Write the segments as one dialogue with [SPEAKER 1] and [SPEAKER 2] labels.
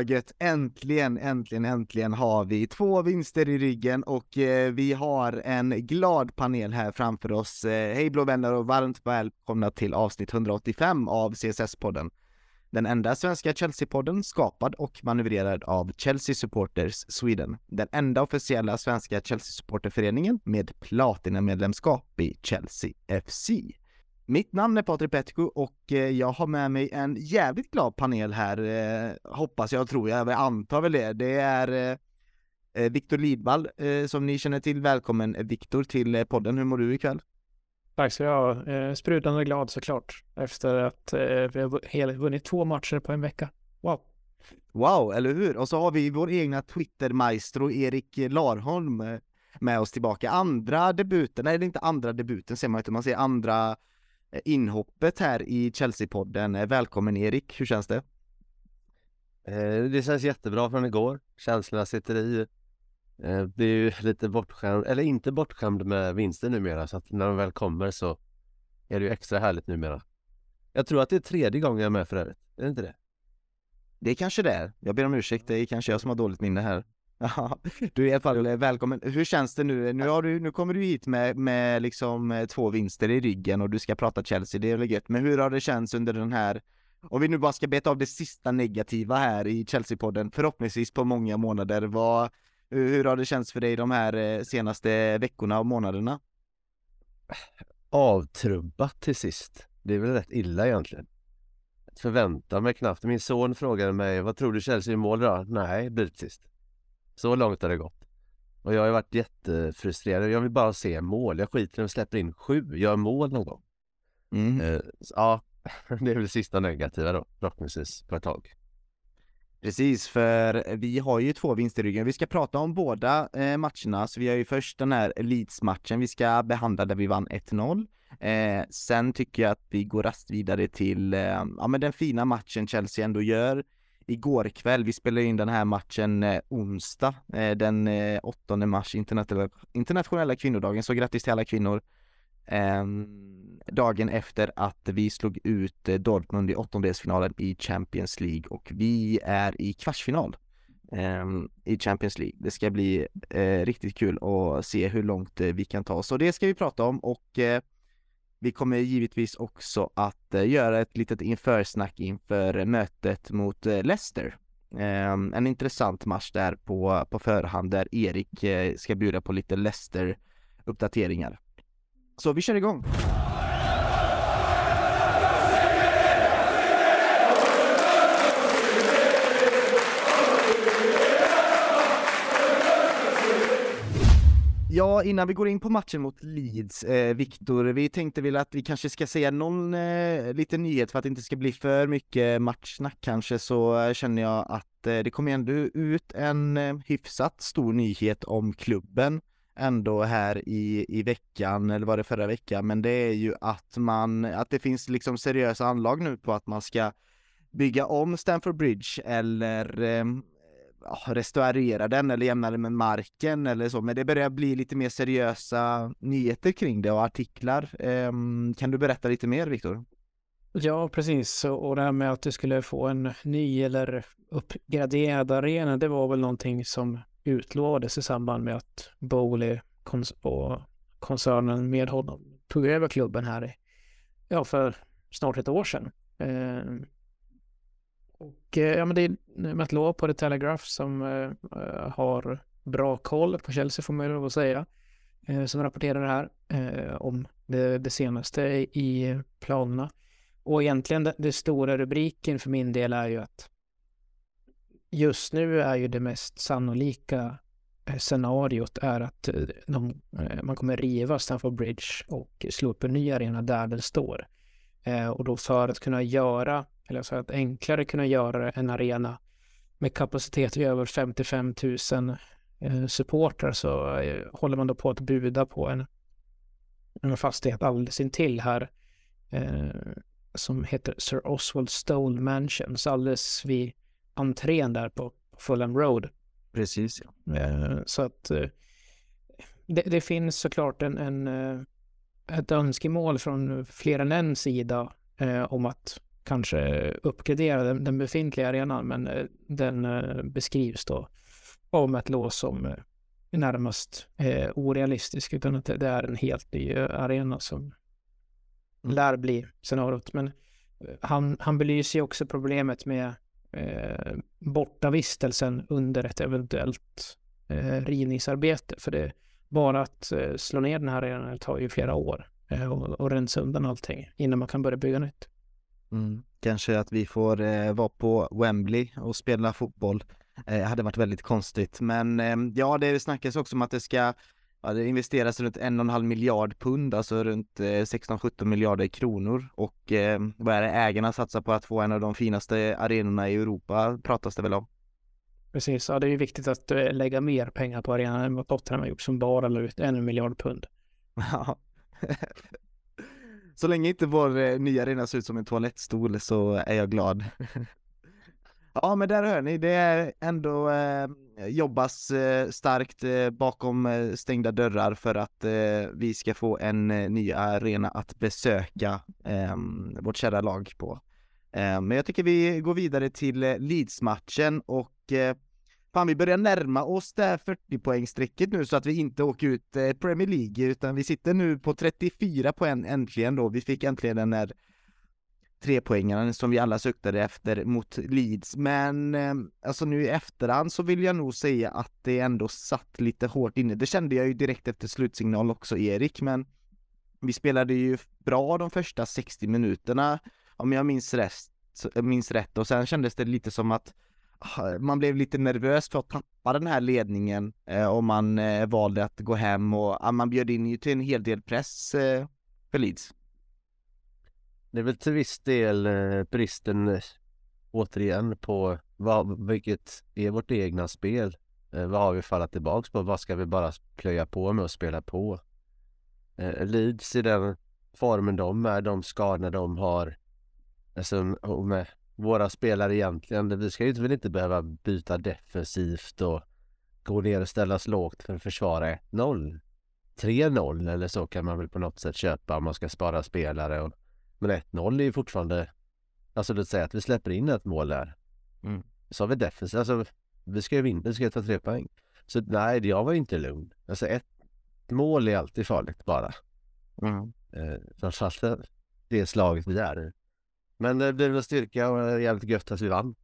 [SPEAKER 1] vad gött. Äntligen, äntligen, äntligen har vi två vinster i ryggen och eh, vi har en glad panel här framför oss. Eh, hej blå vänner och varmt välkomna till avsnitt 185 av CSS-podden. Den enda svenska Chelsea-podden skapad och manövrerad av Chelsea Supporters Sweden. Den enda officiella svenska Chelsea-supporterföreningen med platinamedlemskap i Chelsea FC. Mitt namn är Patrik Petko och eh, jag har med mig en jävligt glad panel här, eh, hoppas jag, tror jag, jag antar väl det. Det är eh, Viktor Lidvall som ni känner till. Välkommen Viktor till podden. Hur mår du ikväll?
[SPEAKER 2] Tack så du ha. Sprudlande glad såklart efter att vi har vunnit två matcher på en vecka. Wow!
[SPEAKER 1] Wow, eller hur? Och så har vi vår egna Twitter-maestro Erik Larholm med oss tillbaka. Andra debuten, nej det är inte andra debuten ser man inte, man ser andra Eh, inhoppet här i Chelsea-podden. Eh, välkommen Erik, hur känns det?
[SPEAKER 3] Eh, det känns jättebra från igår. Känslorna sitter i. Det är ju lite bortskämd, eller inte bortskämd med vinster numera så att när de väl kommer så är det ju extra härligt numera. Jag tror att det är tredje gången jag är med för övrigt. Är det inte det?
[SPEAKER 1] Det kanske det är. Jag ber om ursäkt, det är kanske jag som har dåligt minne här. Ja, du är i alla fall välkommen. Hur känns det nu? Nu, har du, nu kommer du hit med, med liksom eh, två vinster i ryggen och du ska prata Chelsea, det är väl gött. Men hur har det känts under den här, om vi nu bara ska beta av det sista negativa här i Chelsea-podden, förhoppningsvis på många månader, vad, hur har det känts för dig de här eh, senaste veckorna och månaderna?
[SPEAKER 3] Avtrubbat till sist. Det är väl rätt illa egentligen. Förväntar mig knappt. Min son frågade mig, vad tror du Chelsea i mål då? Nej, blir det sist. Så långt har det gått. Och jag har varit jättefrustrerad. Jag vill bara se mål. Jag skiter i att släpper in sju. Gör mål någon gång. Mm. Eh, ja, det är väl det sista negativa då, förhoppningsvis, på ett tag.
[SPEAKER 1] Precis, för vi har ju två vinster i ryggen. Vi ska prata om båda eh, matcherna, så vi har ju först den här Leeds-matchen vi ska behandla där vi vann 1-0. Eh, sen tycker jag att vi går rast vidare till, eh, ja men den fina matchen Chelsea ändå gör igår kväll. Vi spelade in den här matchen eh, onsdag, eh, den eh, 8 mars, internationella, internationella kvinnodagen, så grattis till alla kvinnor. Ehm, dagen efter att vi slog ut eh, Dortmund i åttondelsfinalen i Champions League och vi är i kvartsfinal ehm, i Champions League. Det ska bli eh, riktigt kul att se hur långt eh, vi kan ta oss och det ska vi prata om och vi kommer givetvis också att eh, göra ett litet införsnack inför eh, mötet mot eh, Leicester. Ehm, en intressant match där på, på förhand där Erik ska bjuda på lite Leicester-uppdateringar. Så vi kör igång! Ja, innan vi går in på matchen mot Leeds, eh, Viktor, vi tänkte väl att vi kanske ska säga någon eh, liten nyhet för att det inte ska bli för mycket matchsnack kanske, så eh, känner jag att eh, det kommer ändå ut en eh, hyfsat stor nyhet om klubben ändå här i, i veckan, eller var det förra veckan, men det är ju att man, att det finns liksom seriösa anlag nu på att man ska bygga om Stamford Bridge eller eh, restaurera den eller jämna den med marken eller så, men det börjar bli lite mer seriösa nyheter kring det och artiklar. Ehm, kan du berätta lite mer, Viktor?
[SPEAKER 2] Ja, precis. Och det här med att du skulle få en ny eller uppgraderad arena, det var väl någonting som utlovades i samband med att Bowley och koncernen med honom tog över klubben här ja, för snart ett år sedan. Ehm, och eh, ja, men det är Matt Law på The Telegraph som eh, eh, har bra koll på Chelsea får man lov att säga. Eh, som rapporterar det här eh, om det, det, senaste i planerna. Och egentligen det, det stora rubriken för min del är ju att just nu är ju det mest sannolika eh, scenariot är att de, man kommer riva Stamford Bridge och slå upp en ny arena där den står. och då för att kunna göra eller så att enklare kunna göra en arena med kapacitet i över 55 000 eh, supportrar så eh, håller man då på att buda på en, en fastighet alldeles intill här eh, som heter Sir Oswald Stole Mansion, så alldeles vid entrén där på Fulham Road.
[SPEAKER 1] Precis, ja.
[SPEAKER 2] Eh, så att eh, det, det, finns såklart en, en, ett önskemål från fler än en sida om att kanske uppgradera den, den befintliga arenan, men eh, den eh, beskrivs då av ett lås som eh, närmast eh, orealistisk, utan att det är en helt ny arena som lär bli scenariot. Men han, han belyser ju också problemet med eh, bortavistelsen under ett eventuellt eh, rivningsarbete. För det bara att eh, slå ner den här arenan tar ju flera år eh, och, och rensa undan allting innan man kan börja bygga nytt.
[SPEAKER 1] Mm. Kanske att vi får eh, vara på Wembley och spela fotboll. Eh, hade varit väldigt konstigt, men eh, ja, det snackas också om att det ska ja, det investeras runt en och en halv miljard pund, alltså runt eh, 16-17 miljarder kronor och eh, vad är det ägarna satsar på att få en av de finaste arenorna i Europa pratas det väl om.
[SPEAKER 2] Precis, ja det är ju viktigt att eh, lägga mer pengar på arenan än vad Tottenham har gjort som bara la ut en miljard pund.
[SPEAKER 1] Ja. Så länge inte vår eh, nya arena ser ut som en toalettstol så är jag glad. Ja, men där hör ni, det är ändå eh, jobbas eh, starkt eh, bakom eh, stängda dörrar för att eh, vi ska få en ny arena att besöka ehm, vårt kära lag på. Ehm, men jag tycker vi går vidare till Leeds-matchen och Fan, vi börjar närma oss det här 40-poängsstrecket nu så att vi inte åker ut eh, Premier League utan vi sitter nu på 34 poäng äntligen då. Vi fick äntligen den här trepoängaren som vi alla suktade efter mot Leeds. Men eh, alltså nu i efterhand så vill jag nog säga att det ändå satt lite hårt inne. Det kände jag ju direkt efter slutsignal också, Erik, men vi spelade ju bra de första 60 minuterna om jag minns rätt, minns rätt och sen kändes det lite som att man blev lite nervös för att tappa den här ledningen eh, och man eh, valde att gå hem och eh, man bjöd in ju till en hel del press eh, för Leeds.
[SPEAKER 3] Det är väl till viss del eh, bristen eh, återigen på vad, vilket är vårt egna spel? Eh, vad har vi fallit tillbaks på? Vad ska vi bara plöja på med och spela på? Eh, Leeds i den formen de är, de skadorna de har. Alltså med våra spelare egentligen. Vi ska ju väl inte behöva byta defensivt och gå ner och ställa oss lågt för att försvara 1-0. 3-0 eller så kan man väl på något sätt köpa om man ska spara spelare och men 1-0 är ju fortfarande, alltså låt säga att vi släpper in ett mål där. Mm. Så har vi defensivt, alltså vi ska ju vinna, vi ska ta tre poäng. Så nej, jag var inte lugn. Alltså ett mål är alltid farligt bara. Mm. Eh, framförallt det slaget vi är Men det blev en styrka och jävligt gött att vi vann.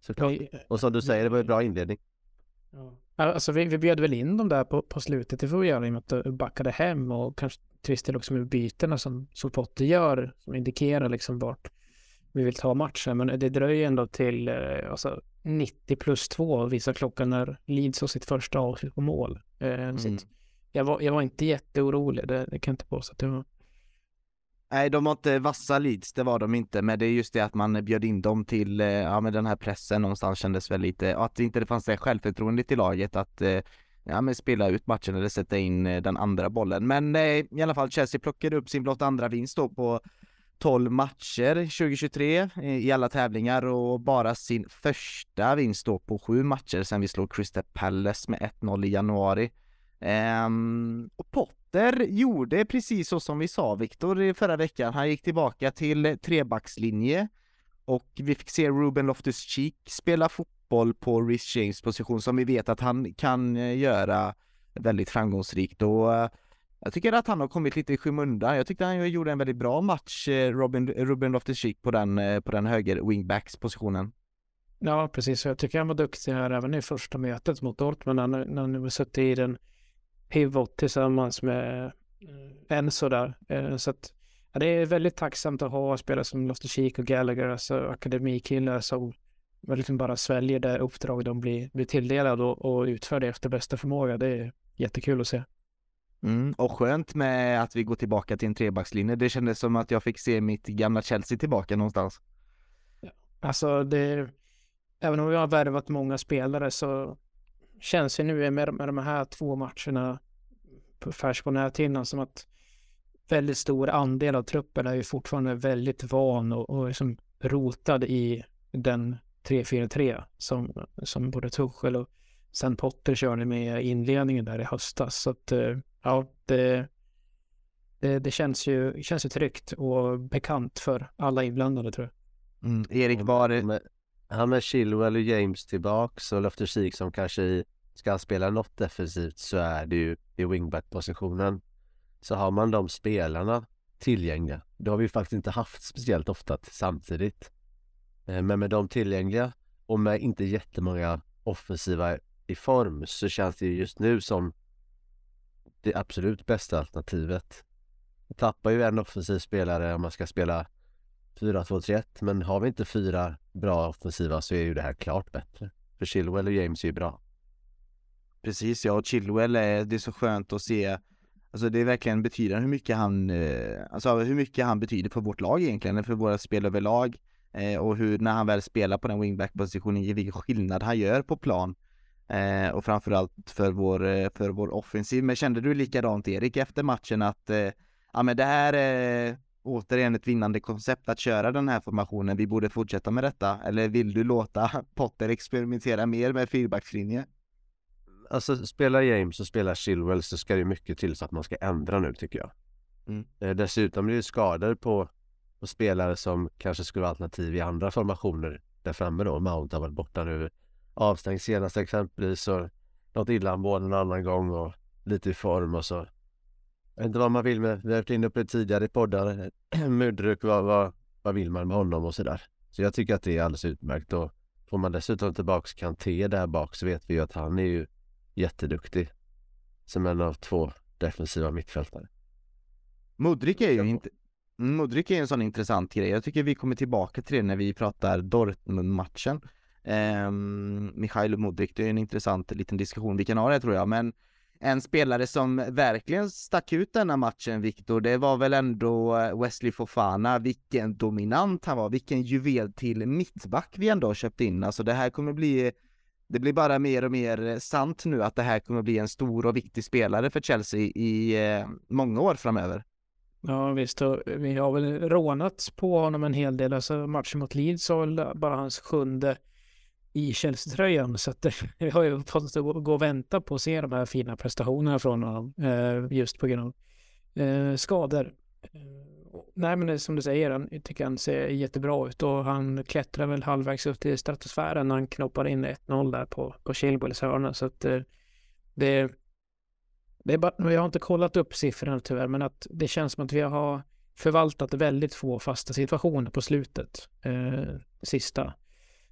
[SPEAKER 3] Såklart. Och som du säger, det var en bra inledning.
[SPEAKER 2] Ja. Alltså vi, vi bjöd väl in dem där på, på slutet, det får vi göra i och med att du backade hem och kanske del också med bytena som, som Potter gör, som indikerar liksom vart vi vill ta matchen. Men det dröjer ändå till eh, alltså 90 plus 2 visar klockan när Leeds har sitt första avslut på mål. Eh, mm. jag, var, jag var inte jätteorolig, det, det kan jag inte påstå att det var.
[SPEAKER 1] Nej, de var inte vassa Leeds, det var de inte, men det är just det att man bjöd in dem till, eh, ja men den här pressen någonstans kändes väl lite, att det inte fanns det självförtroendet i laget att eh, ja, men spela ut matchen eller sätta in eh, den andra bollen. Men i alla fall Chelsea plockade upp sin blott andra vinst då på 12 matcher 2023 i alla tävlingar och bara sin första vinst då på sju matcher sen vi slog Crystal Palace med 1-0 i januari. Um, och Potter gjorde precis så som vi sa Viktor förra veckan. Han gick tillbaka till trebackslinje och vi fick se Ruben Loftus-Cheek spela fotboll på Rhys James position som vi vet att han kan eh, göra väldigt framgångsrikt och eh, jag tycker att han har kommit lite i skymundan. Jag tyckte han gjorde en väldigt bra match, eh, Robin, Ruben Loftus-Cheek på den, på den höger wingbacks positionen.
[SPEAKER 2] Ja, precis. Jag tycker han var duktig här även i första mötet mot Dortmund när, när han suttit i den pivot tillsammans med Enzo där. Så att Ja, det är väldigt tacksamt att ha spelare som Loster Cheek och Gallagher, alltså akademikillar som liksom bara sväljer det uppdrag de blir, blir tilldelade och, och utför det efter bästa förmåga. Det är jättekul att se.
[SPEAKER 1] Mm, och skönt med att vi går tillbaka till en trebackslinje. Det kändes som att jag fick se mitt gamla Chelsea tillbaka någonstans.
[SPEAKER 2] Ja, alltså det, även om vi har värvat många spelare så känns det nu med, med de här två matcherna på färskt på näthinnan som att väldigt stor andel av truppen är ju fortfarande väldigt van och, och liksom rotad i den 3-4-3 som, som både Tuchel och sen Potter körde med inledningen där i höstas. Så att eh, ja, det, det, det, känns, ju, känns ju tryggt och bekant för alla inblandade tror jag.
[SPEAKER 1] Mm. Erik, var det...
[SPEAKER 3] Han med Chilwell och James tillbaks och Loftus som kanske i, ska han spela något defensivt så är det ju i wingback-positionen. Så har man de spelarna tillgängliga, det har vi faktiskt inte haft speciellt ofta samtidigt. Eh, men med de tillgängliga och med inte jättemånga offensiva i form så känns det just nu som det absolut bästa alternativet. Man tappar ju en offensiv spelare om man ska spela 4-2-3-1 men har vi inte fyra bra offensiva så är ju det här klart bättre. För Chilwell och James är ju bra.
[SPEAKER 1] Precis ja, och Chilwell är, det är så skönt att se Alltså det är verkligen betydande hur mycket han, eh, alltså hur mycket han betyder för vårt lag egentligen, för våra spel överlag. Eh, och hur, när han väl spelar på den wingback-positionen, vilken skillnad han gör på plan. Eh, och framförallt för vår, eh, för vår offensiv. Men kände du likadant Erik efter matchen att, eh, ja men det här är återigen ett vinnande koncept att köra den här formationen, vi borde fortsätta med detta? Eller vill du låta Potter experimentera mer med fyrbackslinje?
[SPEAKER 3] Alltså spelar James och spelar Chilwell så ska det mycket till så att man ska ändra nu tycker jag. Mm. Eh, dessutom blir det skador på, på spelare som kanske skulle vara alternativ i andra formationer där framme då. Mount har varit borta nu. Avstängd senast exempelvis och något illamående en annan gång och lite i form och så. Jag vet inte vad man vill med, vi har varit inne på det tidigare i poddar. Mudryk, vad, vad, vad vill man med honom och sådär. Så jag tycker att det är alldeles utmärkt och får man dessutom tillbaks Kanté där bak så vet vi ju att han är ju jätteduktig som en av två defensiva mittfältare.
[SPEAKER 1] Modric är ju inte Modric är en sån intressant grej. Jag tycker vi kommer tillbaka till det när vi pratar Dortmund-matchen. Um, Mikhail Modric, det är en intressant liten diskussion vi kan ha det tror jag, men en spelare som verkligen stack ut denna matchen, Viktor, det var väl ändå Wesley Fofana. Vilken dominant han var, vilken juvel till mittback vi ändå köpte in. Alltså det här kommer bli det blir bara mer och mer eh, sant nu att det här kommer bli en stor och viktig spelare för Chelsea i eh, många år framöver.
[SPEAKER 2] Ja visst, och vi har väl rånats på honom en hel del. Alltså matchen mot Leeds var väl bara hans sjunde i Chelsea-tröjan. Så att vi har ju fått gå och vänta på att se de här fina prestationerna från honom. Eh, just på grund av eh, skador. Nej men som du säger, han tycker han ser jättebra ut och han klättrar väl halvvägs upp till stratosfären när han knoppar in 1-0 där på, på Chilwells hörna. Så att det, det, det är bara, jag har inte kollat upp siffrorna tyvärr, men att det känns som att vi har förvaltat väldigt få fasta situationer på slutet. Eh, sista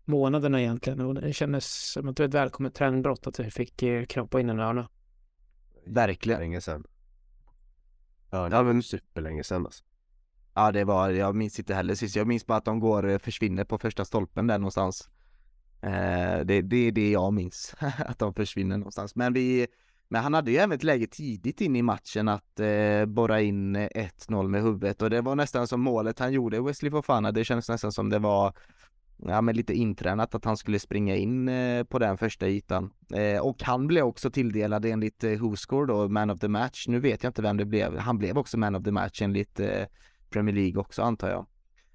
[SPEAKER 2] månaderna egentligen. Och det kändes som att det var ett välkommet trendbrott att vi fick eh, knoppa in en hörna.
[SPEAKER 1] Verkligen.
[SPEAKER 3] Länge sedan. Ja, det var superlänge sedan alltså.
[SPEAKER 1] Ja det var, jag minns inte heller sist, jag minns bara att de går, eh, försvinner på första stolpen där någonstans. Eh, det, det är det jag minns, att de försvinner någonstans. Men vi, men han hade ju även ett läge tidigt in i matchen att eh, borra in eh, 1-0 med huvudet och det var nästan som målet han gjorde, Wesley Fofana, det kändes nästan som det var ja, men lite intränat att han skulle springa in eh, på den första ytan. Eh, och han blev också tilldelad enligt eh, WhoScore då, Man of the Match. Nu vet jag inte vem det blev. Han blev också Man of the Match enligt eh, Premier League också antar jag.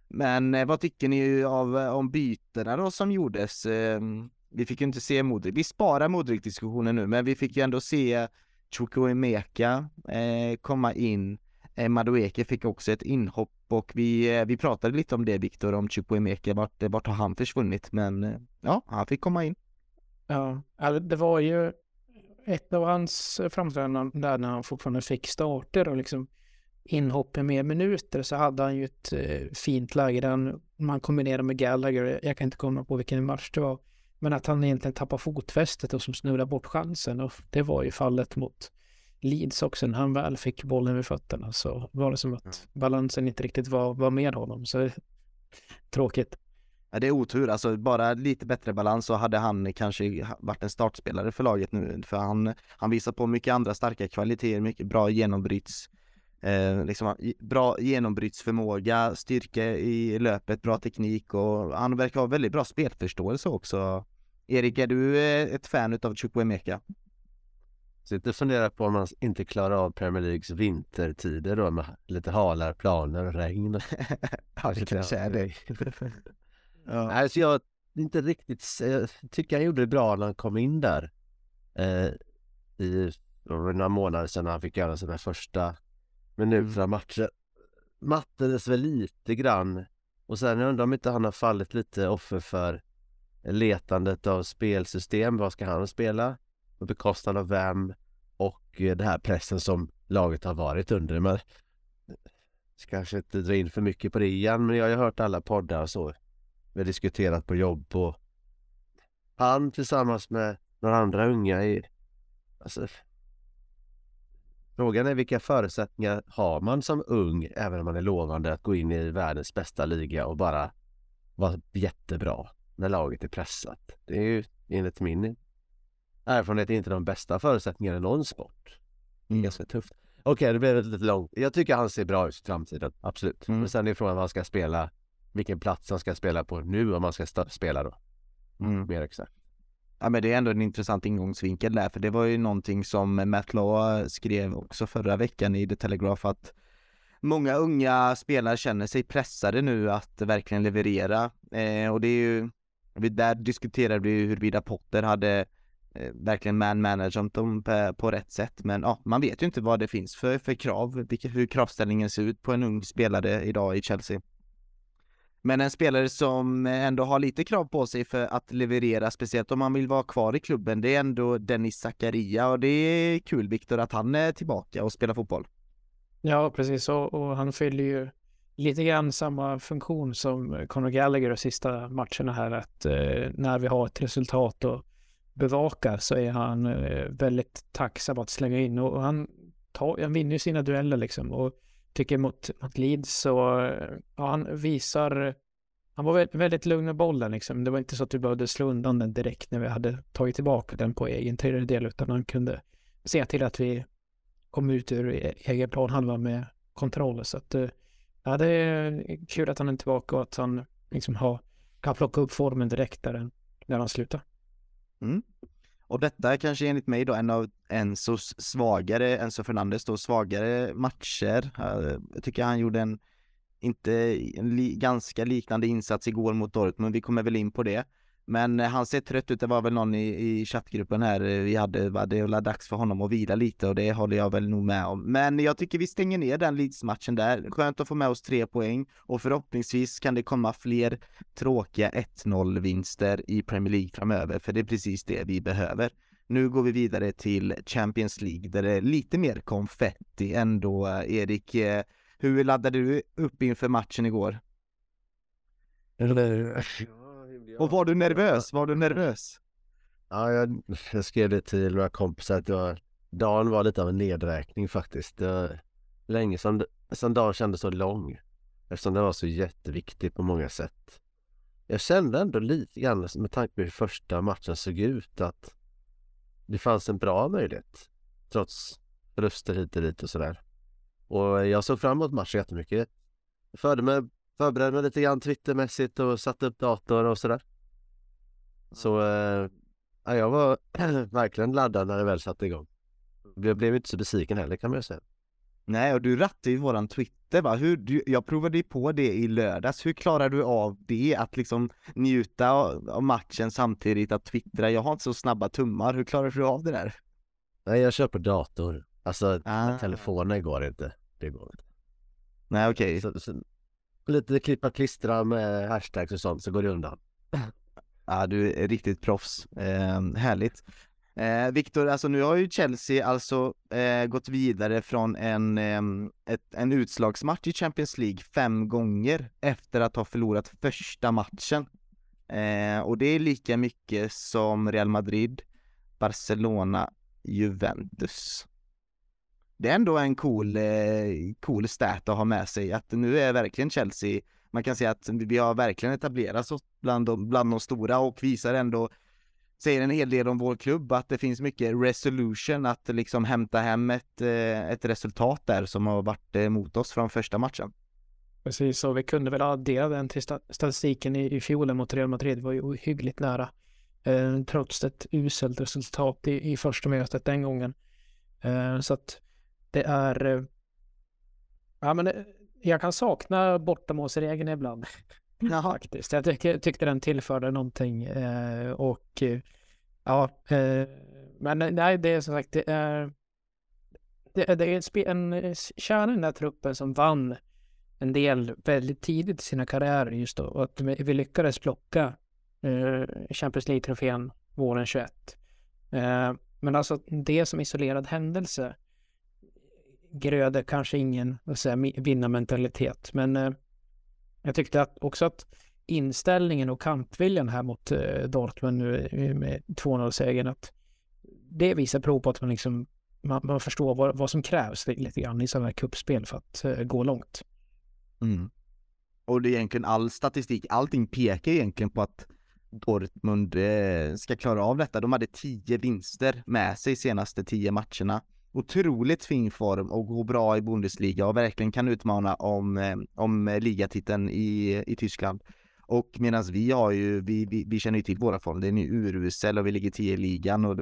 [SPEAKER 1] Men eh, vad tycker ni av, eh, om bytena då som gjordes? Eh, vi fick ju inte se Modric, vi sparar Modric-diskussionen nu, men vi fick ju ändå se Chukwuemeka eh, komma in. Eh, Madueke fick också ett inhopp och vi, eh, vi pratade lite om det Viktor, om Chukwuemeka, vart, eh, vart har han försvunnit? Men eh, ja, han fick komma in.
[SPEAKER 2] Ja, det var ju ett av hans framträdanden där när han fortfarande fick starter och liksom inhopp i mer minuter så hade han ju ett eh, fint läge där han, man kombinerade med Gallagher. Jag kan inte komma på vilken match det var. Men att han egentligen tappar fotfästet och som snurrar bort chansen. Och det var ju fallet mot Leeds också. När han väl fick bollen vid fötterna så var det som att balansen inte riktigt var, var med honom. Så tråkigt.
[SPEAKER 1] Ja, det är otur, alltså bara lite bättre balans så hade han kanske varit en startspelare för laget nu. För han, han visar på mycket andra starka kvaliteter, mycket bra genombryts eh, liksom, bra genombrytsförmåga, styrka i löpet, bra teknik och han verkar ha väldigt bra spelförståelse också. Erik, är du eh, ett fan utav Chukwuemeka?
[SPEAKER 3] Sitter och funderar på om man inte klarar av Premier Leagues vintertider då med lite halare planer och regn.
[SPEAKER 1] ja, det kanske är det.
[SPEAKER 3] ja. Alltså jag inte riktigt, jag tycker han gjorde det bra när han kom in där. Eh, I några månader sedan han fick göra sina första minuterna mm. matchen. Mattades väl lite grann Och sen jag undrar om inte han har fallit lite offer för letandet av spelsystem. Vad ska han spela? På bekostnad av vem? Och det här pressen som laget har varit under. Men ska kanske inte dra in för mycket på det igen, men jag har ju hört alla poddar och så. Vi har diskuterat på jobb och han tillsammans med några andra unga i... Alltså, Frågan är vilka förutsättningar har man som ung, även om man är lovande, att gå in i världens bästa liga och bara vara jättebra när laget är pressat. Det är ju enligt min erfarenhet inte de bästa förutsättningarna i någon sport. Mm. ganska tufft. Okej, okay, det blev lite långt. Jag tycker han ser bra ut i framtiden, absolut. Mm. Men sen är frågan vad han ska spela, vilken plats han ska spela på nu om han ska spela då. Mm. Mer exakt.
[SPEAKER 1] Ja men det är ändå en intressant ingångsvinkel där, för det var ju någonting som Matt Law skrev också förra veckan i The Telegraph att många unga spelare känner sig pressade nu att verkligen leverera eh, och det är ju, där diskuterade vi ju huruvida Potter hade eh, verkligen man-managerat dem på, på, rätt sätt, men ja, man vet ju inte vad det finns för, för krav, vilka, hur kravställningen ser ut på en ung spelare idag i Chelsea. Men en spelare som ändå har lite krav på sig för att leverera, speciellt om man vill vara kvar i klubben, det är ändå Dennis Zakaria och det är kul Viktor att han är tillbaka och spelar fotboll.
[SPEAKER 2] Ja, precis och, och, han fyller ju lite grann samma funktion som Conor Gallagher de sista matcherna här, att eh, när vi har ett resultat att bevaka så är han eh, väldigt tacksam att slänga in och, och han, tar, han vinner ju sina dueller liksom. Och tycker mot, mot Leeds så, ja, han visar, han var väldigt lugn med bollen liksom. Det var inte så att vi behövde slå undan den direkt när vi hade tagit tillbaka den på egen tredjedel, utan han kunde se till att vi kom ut ur e-, egen planhalva med kontroll. Så att, eh, ja, det är kul att han är tillbaka och att han liksom har, kan plocka upp formen direkt där, när han slutar.
[SPEAKER 1] Mm. Och detta är kanske enligt mig då en av Enzos svagare, Enzo Fernandes då svagare matcher. Eh, jag tycker han gjorde en, inte, en li, ganska liknande insats igår mot Dortmund, vi kommer väl in på det. Men eh, han ser trött ut, det var väl någon i, i chattgruppen här eh, vi hade, var det var dags för honom att vila lite och det håller jag väl nog med om. Men jag tycker vi stänger ner den Leeds-matchen där. Skönt att få med oss tre poäng och förhoppningsvis kan det komma fler tråkiga 1-0 vinster i Premier League framöver, för det är precis det vi behöver. Nu går vi vidare till Champions League där det är lite mer konfetti ändå. Eh, Erik, hur laddade du upp inför matchen igår? Och var du nervös? Var du nervös?
[SPEAKER 3] Ja, jag, jag skrev det till några kompisar att jag, dagen var lite av en nedräkning faktiskt. Det var länge sedan, sedan dagen kändes så lång. Eftersom den var så jätteviktig på många sätt. Jag kände ändå lite grann med tanke på hur första matchen såg ut att det fanns en bra möjlighet. Trots röster hit och dit och sådär. Och jag såg fram emot matchen jättemycket. Jag förde mig förberedde mig lite grann Twittermässigt och satte upp dator och sådär. Så eh, jag var verkligen laddad när det väl satte igång. Jag blev inte så besviken heller kan man ju säga.
[SPEAKER 1] Nej, och du rattade ju våran Twitter va? Hur, du, jag provade ju på det i lördags. Hur klarar du av det? Att liksom njuta av matchen samtidigt att twittra? Jag har inte så snabba tummar. Hur klarar du av det där?
[SPEAKER 3] Nej, jag kör på dator. Alltså, ah. telefonen går inte. Det går inte.
[SPEAKER 1] Nej, okej.
[SPEAKER 3] Okay. Så, så, lite klippa klistra med hashtags och sånt så går det undan.
[SPEAKER 1] Ja, du är riktigt proffs. Eh, härligt. Eh, Viktor, alltså nu har ju Chelsea alltså eh, gått vidare från en, eh, ett, en utslagsmatch i Champions League fem gånger efter att ha förlorat första matchen. Eh, och det är lika mycket som Real Madrid, Barcelona, Juventus det är ändå en cool, eh, cool stat att ha med sig att nu är verkligen Chelsea, man kan säga att vi har verkligen etablerat oss bland de, bland de stora och visar ändå säger en hel del om vår klubb, att det finns mycket resolution att liksom hämta hem ett, eh, ett resultat där som har varit eh, emot oss från första matchen.
[SPEAKER 2] Precis, och vi kunde väl addera den till statistiken i, i fjol mot Real Madrid, det var ju hyggligt nära. Eh, trots ett uselt resultat i, i första mötet den gången. Eh, så att det är... Eh, ja, men eh, jag kan sakna bortamålsregeln ibland. Ja. Faktiskt. Jag tyck, tyckte den tillförde någonting eh, och ja, eh, men nej, det är som sagt, det är det, det är en, en kärna i den här truppen som vann en del väldigt tidigt i sina karriärer just då. Och att vi lyckades plocka eh, Champions League-trofén våren 21. Eh, men alltså det som isolerad händelse gröde kanske ingen vinnarmentalitet. Men eh, jag tyckte att också att inställningen och kampviljan här mot eh, Dortmund nu eh, med 2-0-segern, att det visar prov på att man liksom man, man förstår vad, vad som krävs lite grann i sådana här kuppspel för att eh, gå långt.
[SPEAKER 1] Mm. Och det är egentligen all statistik, allting pekar egentligen på att Dortmund eh, ska klara av detta. De hade tio vinster med sig senaste tio matcherna. Otroligt fin form och går bra i Bundesliga och verkligen kan utmana om, eh, om eh, ligatiteln i, i Tyskland. Och medan vi har ju, vi, vi, vi känner ju till våra form, den är urusel och vi ligger tio i ligan och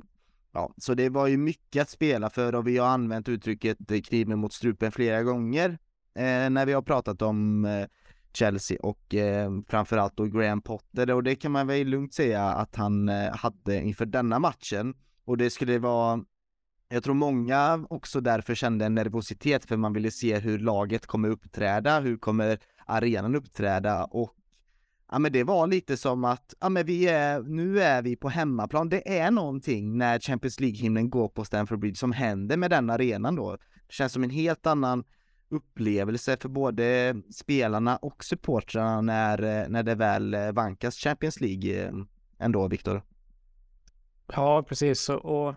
[SPEAKER 1] Ja, så det var ju mycket att spela för och vi har använt uttrycket eh, kniven mot strupen flera gånger eh, när vi har pratat om eh, Chelsea och eh, framförallt då Graham Potter. Och det kan man väl lugnt säga att han eh, hade inför denna matchen. Och det skulle vara jag tror många också därför kände en nervositet för man ville se hur laget kommer uppträda, hur kommer arenan uppträda och Ja men det var lite som att, ja men vi är, nu är vi på hemmaplan. Det är någonting när Champions League-himlen går på Stamford Bridge som händer med den arenan då. Det känns som en helt annan upplevelse för både spelarna och supportrarna när, när det väl eh, vankas Champions League eh, ändå, Viktor.
[SPEAKER 2] Ja, precis. Och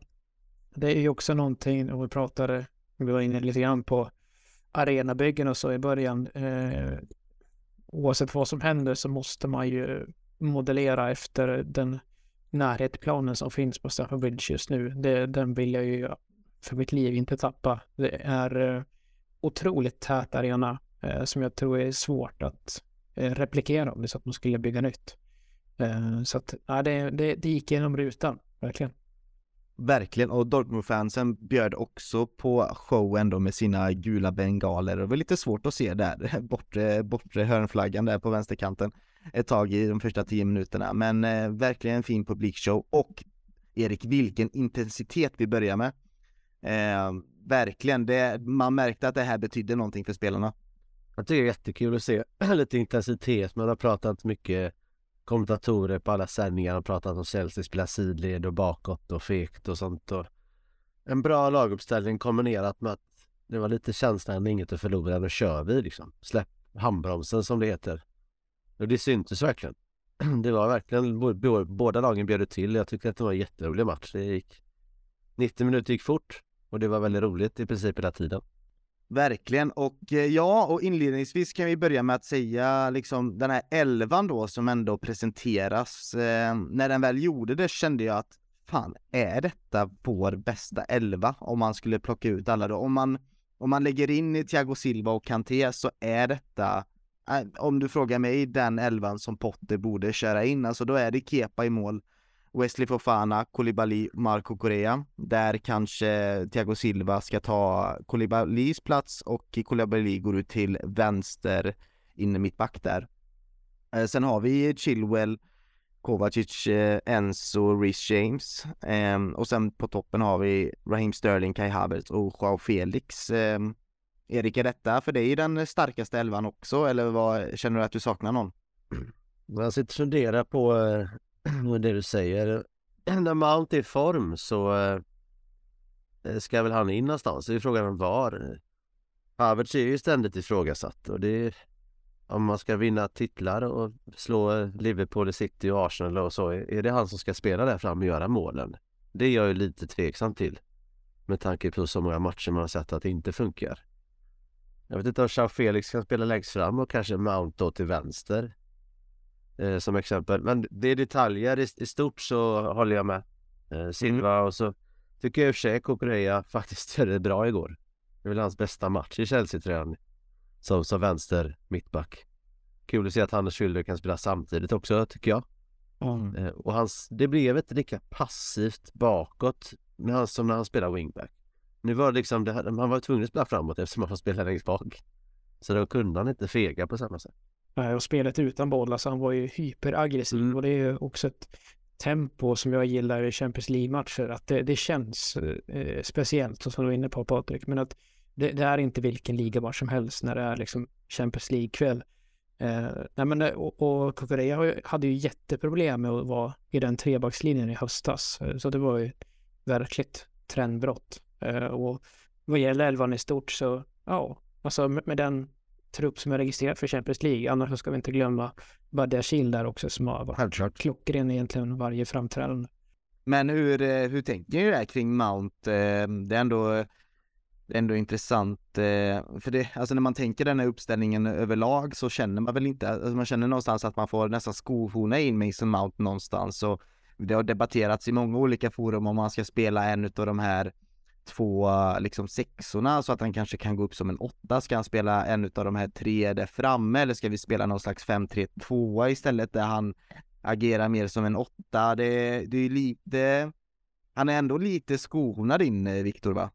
[SPEAKER 2] det är ju också någonting, och vi pratade, vi var inne lite grann på arenabyggen och så i början. Eh, oavsett vad som händer så måste man ju modellera efter den närhetsplanen som finns på Stafford Bridge just nu. Det, den vill jag ju för mitt liv inte tappa. Det är eh, otroligt tät arena eh, som jag tror är svårt att eh, replikera om det så att man skulle bygga nytt. Eh, så att ja, det, det, det gick genom rutan, verkligen.
[SPEAKER 1] Verkligen, och Dortmund-fansen bjöd också på showen då med sina gula bengaler. Det var lite svårt att se där, bortre, bortre hörnflaggan där på vänsterkanten ett tag i de första tio minuterna. Men eh, verkligen en fin publikshow och Erik, vilken intensitet vi börjar med. Eh, verkligen, det, man märkte att det här betydde någonting för spelarna.
[SPEAKER 3] Jag tycker det är jättekul att se lite intensitet. Man har pratat mycket kommentatorer på alla sändningar har pratat om Chelsea spelar sidled och bakåt och fegt och sånt. Och en bra laguppställning kombinerat med att det var lite känslan inget att förlora, då kör vi liksom. Släpp handbromsen som det heter. Och det syntes verkligen. Det var verkligen, båda lagen bjöd till. Jag tyckte att det var en jätterolig match. Det gick 90 minuter gick fort och det var väldigt roligt i princip hela tiden.
[SPEAKER 1] Verkligen, och eh, ja, och inledningsvis kan vi börja med att säga liksom den här elvan då som ändå presenteras. Eh, när den väl gjorde det kände jag att fan, är detta vår bästa elva om man skulle plocka ut alla då? Om man, om man lägger in i Thiago Silva och Kanté så är detta, eh, om du frågar mig, den elvan som Potter borde köra in. Alltså då är det Kepa i mål. Wesley Fofana, Koulibaly, Marco Correa. Där kanske Thiago Silva ska ta Koulibalys plats och Koulibaly går ut till vänster inne mittback där. Eh, sen har vi Chilwell, Kovacic, eh, Enzo, Rhys James ehm, och sen på toppen har vi Raheem Sterling, Kai Havertz och Joao Felix. Ehm, Erik, är detta för dig den starkaste elvan också eller vad, känner du att du saknar någon?
[SPEAKER 3] Jag sitter och funderar på eh, eh, och det du säger. När Mount är i form så eh, eh, ska väl han in någonstans. Det är frågan var. Havertz är ju ständigt ifrågasatt och det är, om man ska vinna titlar och slå Liverpool, City och Arsenal och så. Är det han som ska spela där fram och göra målen? Det är jag ju lite tveksam till. Med tanke på så många matcher man har sett att det inte funkar. Jag vet inte om Jean Felix kan spela längst fram och kanske Mount då till vänster eh, som exempel. Men det är detaljer. I, i stort så håller jag med. Eh, Silva mm. och så tycker jag i och för sig Kukureya faktiskt gjorde det bra igår. Det är väl hans bästa match i Chelsea-tröjan. Som, som vänster mittback. Kul att se att han och Schüller kan spela samtidigt också tycker jag. Mm. Eh, och hans, det blev inte lika passivt bakåt när han, som när han spelar wingback. Nu var det liksom, det, han var tvungen att spela framåt eftersom han får spela längst bak. Så då kunde han inte fega på samma sätt.
[SPEAKER 2] Och spelet utan boll, alltså han var ju hyperaggressiv mm. och det är också ett tempo som jag gillar i Champions League-matcher, att det, det känns eh, speciellt, som du var inne på Patrik, men att det, det är inte vilken ligamatch som helst när det är liksom Champions League-kväll. Eh, nej men, eh, och, och Kukureya hade ju jätteproblem med att vara i den trebackslinjen i höstas. Eh, så det var ju verkligt trendbrott. Eh, och vad gäller elvan i stort så, ja, alltså med, med den trupp som är registrerad för Champions League. Annars ska vi inte glömma Badiashil där också som har varit klockren egentligen varje framträdande.
[SPEAKER 1] Men hur, eh, hur tänker ni där kring Mount? Eh, det är ändå, ändå intressant, eh, för det, alltså när man tänker den här uppställningen överlag så känner man väl inte, alltså man känner någonstans att man får nästan skohorna in Mason Mount någonstans och det har debatterats i många olika forum om man ska spela en av de här två liksom sexorna så att han kanske kan gå upp som en åtta. Ska han spela en av de här tre där framme eller ska vi spela någon slags 5-3-2 istället där han agerar mer som en åtta? Det, det är lite, han är ändå lite skonad in eh, Viktor va?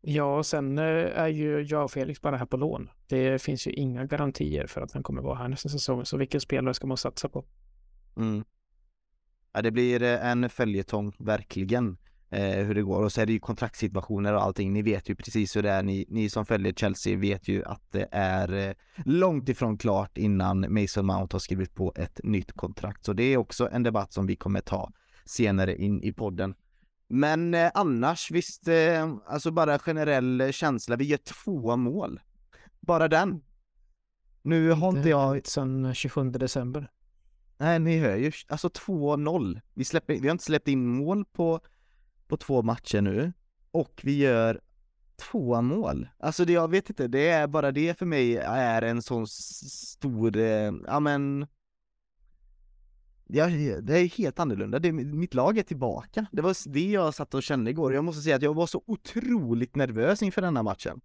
[SPEAKER 2] Ja, och sen eh, är ju jag och Felix bara här på lån. Det finns ju inga garantier för att han kommer vara här nästa säsong, så vilken spelare ska man satsa på?
[SPEAKER 1] Mm. Ja, det blir eh, en följetong, verkligen eh, hur det går. Och så är det ju kontraktssituationer och allting. Ni vet ju precis hur det är. Ni, ni som följer Chelsea vet ju att det är eh, långt ifrån klart innan Mason Mount har skrivit på ett nytt kontrakt. Så det är också en debatt som vi kommer ta senare in i podden. Men eh, annars, visst, eh, alltså bara generell känsla. Vi gör två mål. Bara den. Nu har inte jag...
[SPEAKER 2] Sen 27 december.
[SPEAKER 1] Nej, ni hör ju. Alltså 2-0. Vi, släpper, vi har inte släppt in mål på på två matcher nu och vi gör två mål. Alltså det, jag vet inte, det är bara det för mig är en sån stor, eh, ja men det är helt annorlunda. Det, mitt lag är tillbaka. Det var det jag satt och kände igår. Jag måste säga att jag var så otroligt nervös inför denna matchen.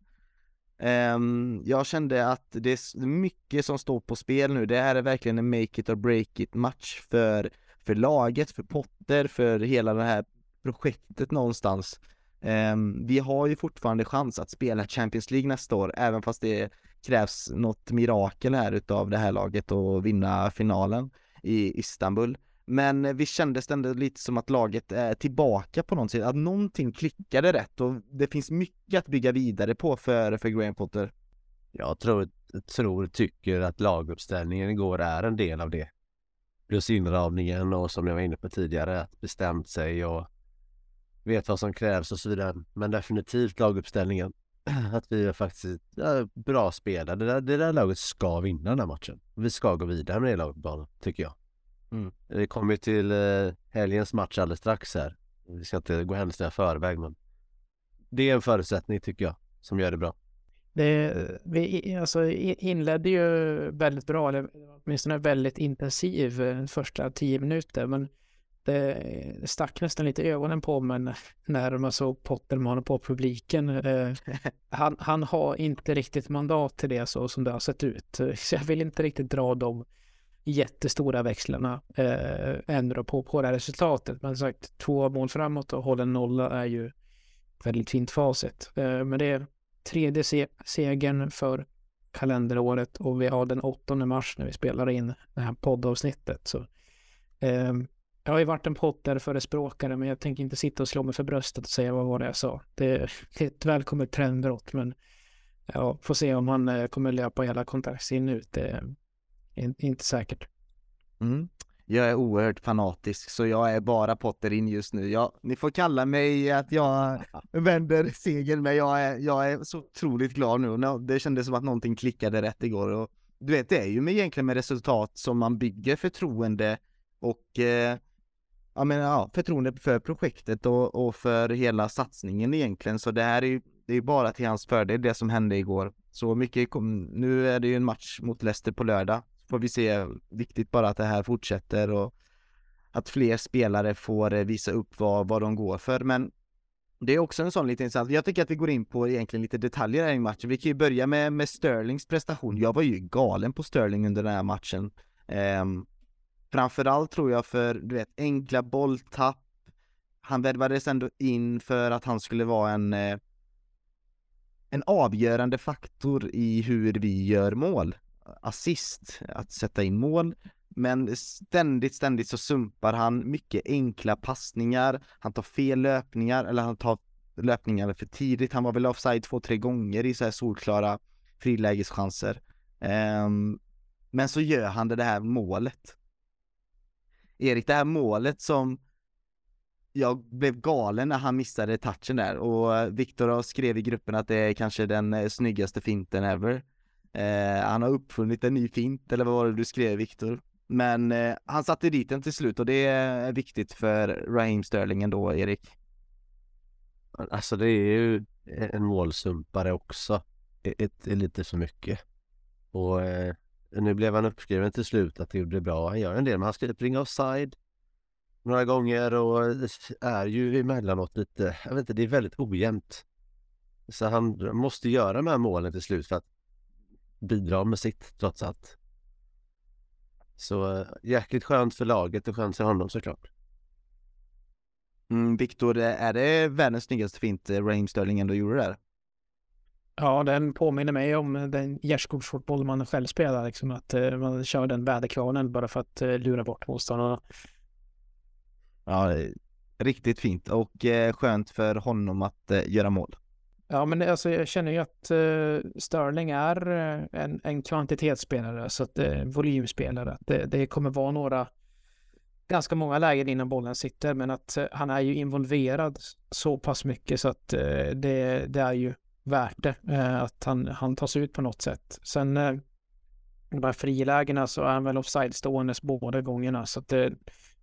[SPEAKER 1] Um, jag kände att det är mycket som står på spel nu. Det här är verkligen en make it or break it match för, för laget, för Potter, för hela den här projektet någonstans. Ehm, vi har ju fortfarande chans att spela Champions League nästa år, även fast det krävs något mirakel här utav det här laget och vinna finalen i Istanbul. Men vi kändes ändå lite som att laget är tillbaka på något sätt, att någonting klickade rätt och det finns mycket att bygga vidare på för, för Graham Potter.
[SPEAKER 3] Jag tror, tror, tycker att laguppställningen igår är en del av det. Plus inramningen och som jag var inne på tidigare, att bestämt sig och vet vad som krävs och så vidare. Men definitivt laguppställningen. Att vi är faktiskt ja, bra spelare. Det där, det där laget ska vinna den här matchen. Vi ska gå vidare med det laget tycker jag. Mm. Vi kommer till eh, helgens match alldeles strax här. Vi ska inte gå händelserna i förväg men det är en förutsättning tycker jag som gör det bra.
[SPEAKER 2] Det, vi alltså, inledde ju väldigt bra, eller åtminstone väldigt intensiv eh, första tio minuter men det stack nästan lite ögonen på mig när man såg Potterman på publiken. Eh, han, han har inte riktigt mandat till det så som det har sett ut. Så jag vill inte riktigt dra de jättestora växlarna eh, ändå på, på det här resultatet. Men sagt, två mål framåt och hålla nolla är ju väldigt fint facit. Eh, men det är tredje se segern för kalenderåret och vi har den 8 mars när vi spelar in det här poddavsnittet. Så eh, jag har ju varit en Potter-förespråkare, men jag tänker inte sitta och slå mig för bröstet och säga vad var det jag sa. Det är ett välkommet trendbrott, men ja, får se om han eh, kommer löpa hela kontraktstiden ut. Det är inte säkert.
[SPEAKER 1] Mm. Jag är oerhört fanatisk, så jag är bara Potter in just nu. Jag, ni får kalla mig att jag vänder segern, men jag är, jag är så otroligt glad nu. Det kändes som att någonting klickade rätt igår. Och, du vet, det är ju med, egentligen med resultat som man bygger förtroende och eh, ja, men, ja, förtroende för projektet och, och för hela satsningen egentligen. Så det här är ju det är bara till hans fördel det som hände igår. Så mycket kom, nu är det ju en match mot Leicester på lördag. Får vi se, viktigt bara att det här fortsätter och att fler spelare får eh, visa upp vad, vad de går för. Men det är också en sån lite intressant, jag tycker att vi går in på egentligen lite detaljer här i matchen. Vi kan ju börja med, med Sterlings prestation. Jag var ju galen på Sterling under den här matchen. Um, Framförallt tror jag för, du vet, enkla bolltapp. Han värvades ändå in för att han skulle vara en eh, en avgörande faktor i hur vi gör mål. Assist, att sätta in mål. Men ständigt, ständigt så sumpar han mycket enkla passningar. Han tar fel löpningar eller han tar löpningar för tidigt. Han var väl offside två, tre gånger i så här solklara frilägeschanser. Um, men så gör han det här målet. Erik, det här målet som jag blev galen när han missade touchen där och eh, Viktor skrev i gruppen att det är kanske den eh, snyggaste finten ever. Eh, han har uppfunnit en ny fint, eller vad var det du skrev Viktor? Men eh, han satte dit den till slut och det är viktigt för Raheem Sterling ändå, Erik.
[SPEAKER 3] Alltså det är ju en målsumpare också. Ett, är lite för mycket. Och eh, nu blev han uppskriven till slut att det gjorde bra. Han gör en del, men han ska springa offside några gånger och är ju emellanåt lite, jag vet inte, det är väldigt ojämnt. Så han måste göra de här målen till slut för att bidra med sitt trots allt. Så eh, jäkligt skönt för laget och skönt för honom såklart.
[SPEAKER 1] Mm, Viktor, är det världens snyggaste fint eh, Raheem Sterling ändå gjorde där?
[SPEAKER 2] Ja, den påminner mig om den gärdsgårdsfotboll man själv spelar, liksom att uh, man kör den väderkvarnen bara för att uh, lura bort motståndarna.
[SPEAKER 1] Ja, riktigt fint och uh, skönt för honom att göra mål.
[SPEAKER 2] Ja, men alltså, jag känner ju att Sterling är en, en kvantitetsspelare, så att volymspelare. Det, det kommer vara några, ganska många lägen innan bollen sitter, men att han är ju involverad så pass mycket så att det, det är ju värt det, eh, att han, han tas ut på något sätt. Sen eh, de här frilägena så är han väl offside ståendes båda gångerna, så att, det,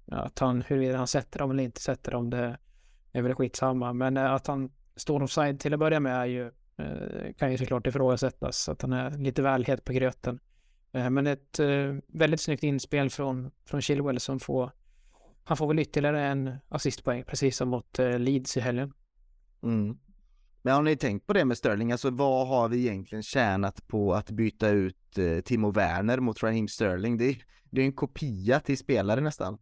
[SPEAKER 2] att han, huruvida han sätter dem eller inte sätter dem, det är väl skitsamma, men att han står offside till att börja med är ju, eh, kan ju såklart ifrågasättas, att han är lite väl het på gröten. Eh, men ett eh, väldigt snyggt inspel från, från Chilwell som får, han får väl ytterligare en assistpoäng, precis som mot Leeds i helgen.
[SPEAKER 1] Mm. Men har ni tänkt på det med Sterling, alltså vad har vi egentligen tjänat på att byta ut eh, Timo Werner mot Raheem Sterling? Det är, det är en kopia till spelare nästan.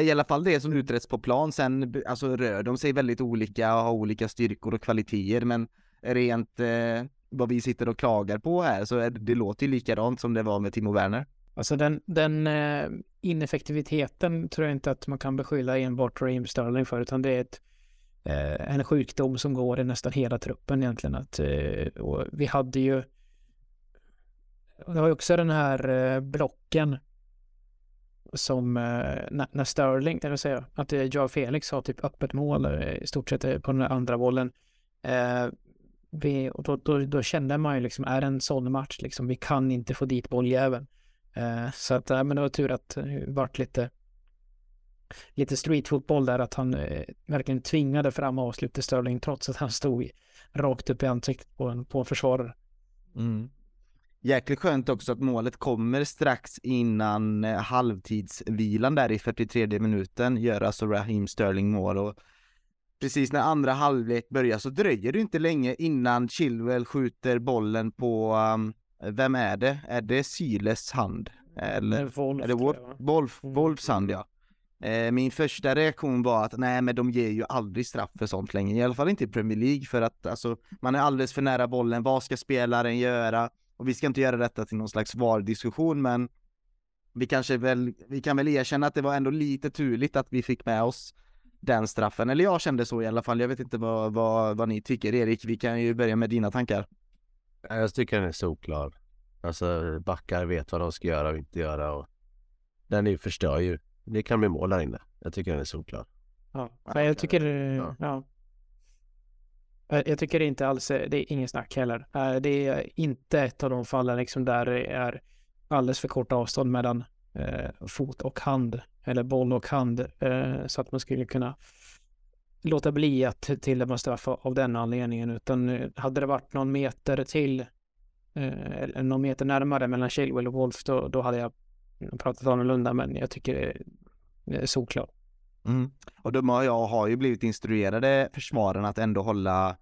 [SPEAKER 1] I alla fall det som uträtts på plan, sen alltså rör de sig väldigt olika och har olika styrkor och kvaliteter men rent eh, vad vi sitter och klagar på här så är, det låter ju likadant som det var med Timo Werner.
[SPEAKER 2] Alltså den, den eh, ineffektiviteten tror jag inte att man kan beskylla enbart Raheem Sterling för utan det är ett, Eh, en sjukdom som går i nästan hela truppen egentligen. Att, eh, och vi hade ju det var ju också den här eh, blocken som eh, när Sterling, det vill säga att eh, Joao Felix har typ öppet mål eh, i stort sett eh, på den andra bollen. Eh, vi, och då, då, då, kände man ju liksom, är det en sån match liksom, vi kan inte få dit bolljäveln. Eh, så att, men det var tur att det vart lite lite streetfotboll där, att han eh, verkligen tvingade fram avslutet Sterling trots att han stod rakt upp i ansiktet på en, på en försvarare.
[SPEAKER 1] Mm. Jäkligt skönt också att målet kommer strax innan eh, halvtidsvilan där i 43 minuten, gör alltså Raheem Sterling mål och precis när andra halvlek börjar så dröjer det inte länge innan Chilwell skjuter bollen på, um, vem är det? Är det Syles hand? Eller
[SPEAKER 2] Wolf,
[SPEAKER 1] är det Wolf, Wolf, mm. Wolfs hand ja. Eh, min första reaktion var att nej men de ger ju aldrig straff för sånt längre, i alla fall inte i Premier League för att alltså man är alldeles för nära bollen, vad ska spelaren göra? Och vi ska inte göra detta till någon slags VAR-diskussion, men vi kanske väl, vi kan väl erkänna att det var ändå lite turligt att vi fick med oss den straffen, eller jag kände så i alla fall. Jag vet inte vad, vad, vad ni tycker. Erik, vi kan ju börja med dina tankar.
[SPEAKER 3] Jag tycker den är solklar. Alltså backar vet vad de ska göra och inte göra och den är ju förstör ju. Det kan bli mål där inne. Jag tycker den är solklar.
[SPEAKER 2] Ja, jag tycker, ja. ja. Eh, jag tycker inte alls, det är ingen snack heller. Eh, det är inte ett av de fallen liksom där det är alldeles för kort avstånd mellan eh, fot och hand, eller boll och hand, så att man skulle kunna låta bli att tilldöma straff av den anledningen, utan hade det varit någon meter till, eller någon meter närmare mellan Chilwell och Wolf, då, då hade jag pratat annorlunda, men jag tycker det är solklart.
[SPEAKER 1] Mm. Och de och jag har ju blivit instruerade försvaren att ändå hålla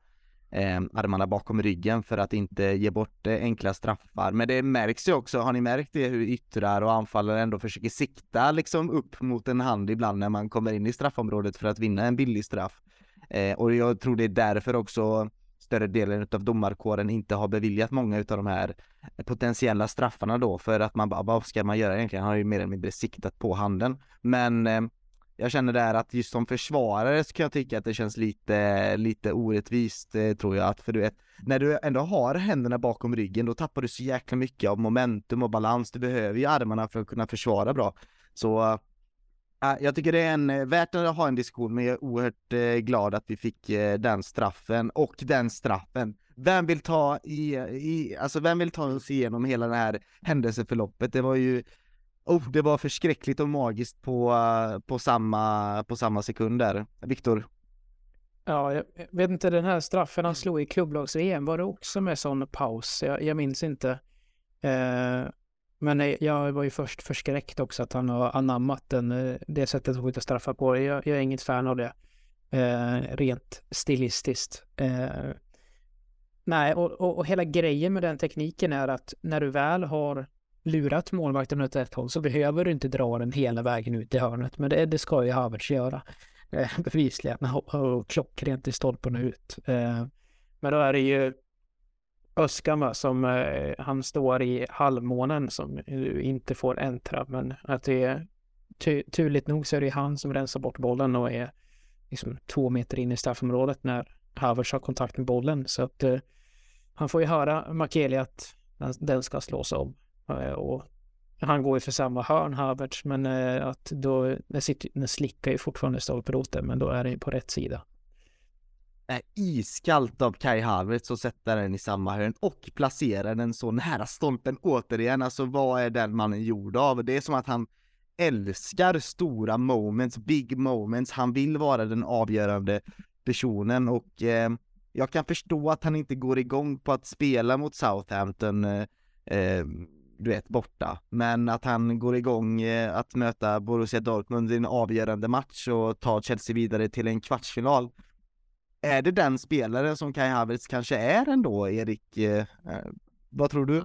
[SPEAKER 1] eh, armarna bakom ryggen för att inte ge bort eh, enkla straffar. Men det märks ju också, har ni märkt det, hur yttrar och anfallare ändå försöker sikta liksom upp mot en hand ibland när man kommer in i straffområdet för att vinna en billig straff. Eh, och jag tror det är därför också större delen av domarkåren inte har beviljat många av de här potentiella straffarna då för att man bara, vad ska man göra egentligen? Han har ju mer eller mindre siktat på handen. Men eh, jag känner där att just som försvarare så kan jag tycka att det känns lite, lite orättvist eh, tror jag att för du vet, när du ändå har händerna bakom ryggen då tappar du så jäkla mycket av momentum och balans, du behöver ju armarna för att kunna försvara bra. Så Eh, jag tycker det är en, eh, värt att ha en diskussion men jag är oerhört eh, glad att vi fick den straffen och den straffen. Vem vill ta i, i, alltså vem vill ta oss igenom hela det här händelseförloppet? Det var ju Oh, det var förskräckligt och magiskt på, på, samma, på samma sekund där. Viktor?
[SPEAKER 2] Ja, jag vet inte, den här straffen han slog i klubblags-EM, var det också med sån paus? Jag, jag minns inte. Eh, men eh, jag var ju först förskräckt också att han har anammat den, eh, det sättet att skjuta straffar på. Jag, jag är inget fan av det. Eh, rent stilistiskt. Eh, nej, och, och, och hela grejen med den tekniken är att när du väl har lurat målvakten åt ett håll så behöver du inte dra den hela vägen ut i hörnet. Men det, det ska ju Havertz göra. Eh, bevisligen. Och klockrent i stolpen ut. Eh, men då är det ju Öskan va, som eh, han står i halvmånen som inte får äntra. Men att det är ty turligt nog så är det han som rensar bort bollen och är liksom två meter in i straffområdet när Havertz har kontakt med bollen. Så att eh, han får ju höra Makeli att den ska slås om. Eh, och han går ju för samma hörn, Havertz, men eh, att då, den, sitter, den slickar ju fortfarande stolproten, men då är det på rätt sida.
[SPEAKER 1] Är iskallt av Kai Havertz att sätta den i samma hörn och placera den så nära stolpen återigen. Alltså vad är den mannen gjord av? Det är som att han älskar stora moments, big moments. Han vill vara den avgörande personen och eh, jag kan förstå att han inte går igång på att spela mot Southampton eh, eh du vet, borta. Men att han går igång eh, att möta Borussia Dortmund i en avgörande match och ta Chelsea vidare till en kvartsfinal. Är det den spelaren som Kai Havertz kanske är ändå, Erik? Eh, eh vad tror du?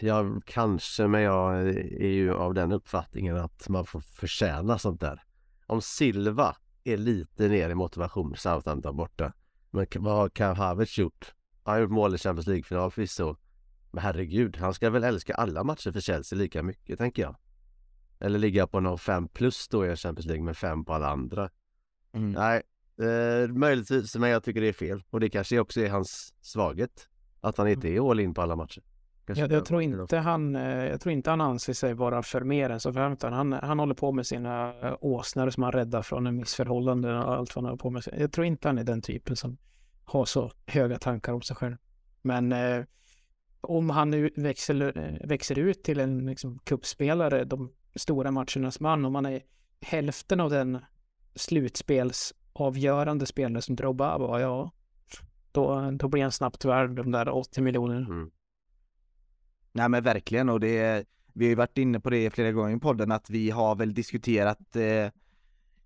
[SPEAKER 3] Ja, kanske, men jag är ju av den uppfattningen att man får förtjäna sånt där. Om Silva är lite ner i motivation, Southampton borta. Men vad har Kai Havertz gjort? Han har gjort mål i Champions League-final förvisso. Men herregud, han ska väl älska alla matcher för Chelsea lika mycket tänker jag. Eller ligga på någon fem plus då i Champions League med fem på alla andra. Mm. Nej, eh, möjligtvis, men jag tycker det är fel. Och det kanske också är hans svaghet. Att han inte är all in på alla matcher.
[SPEAKER 2] Jag, jag, tror inte han, eh, jag tror inte han anser sig vara för mer än så förväntan. Han, han håller på med sina eh, åsnor som han räddar från en missförhållande och allt vad han håller på med. Jag tror inte han är den typen som har så höga tankar om sig själv. Men eh, om han nu växer, eh, växer ut till en liksom, kuppspelare, de stora matchernas man, om han är hälften av den slutspelsavgörande spelare som Drogba var, ja, då, då blir han snabbt värd de där 80 miljonerna. Mm.
[SPEAKER 1] Nej men verkligen och det, vi har ju varit inne på det flera gånger i podden att vi har väl diskuterat eh,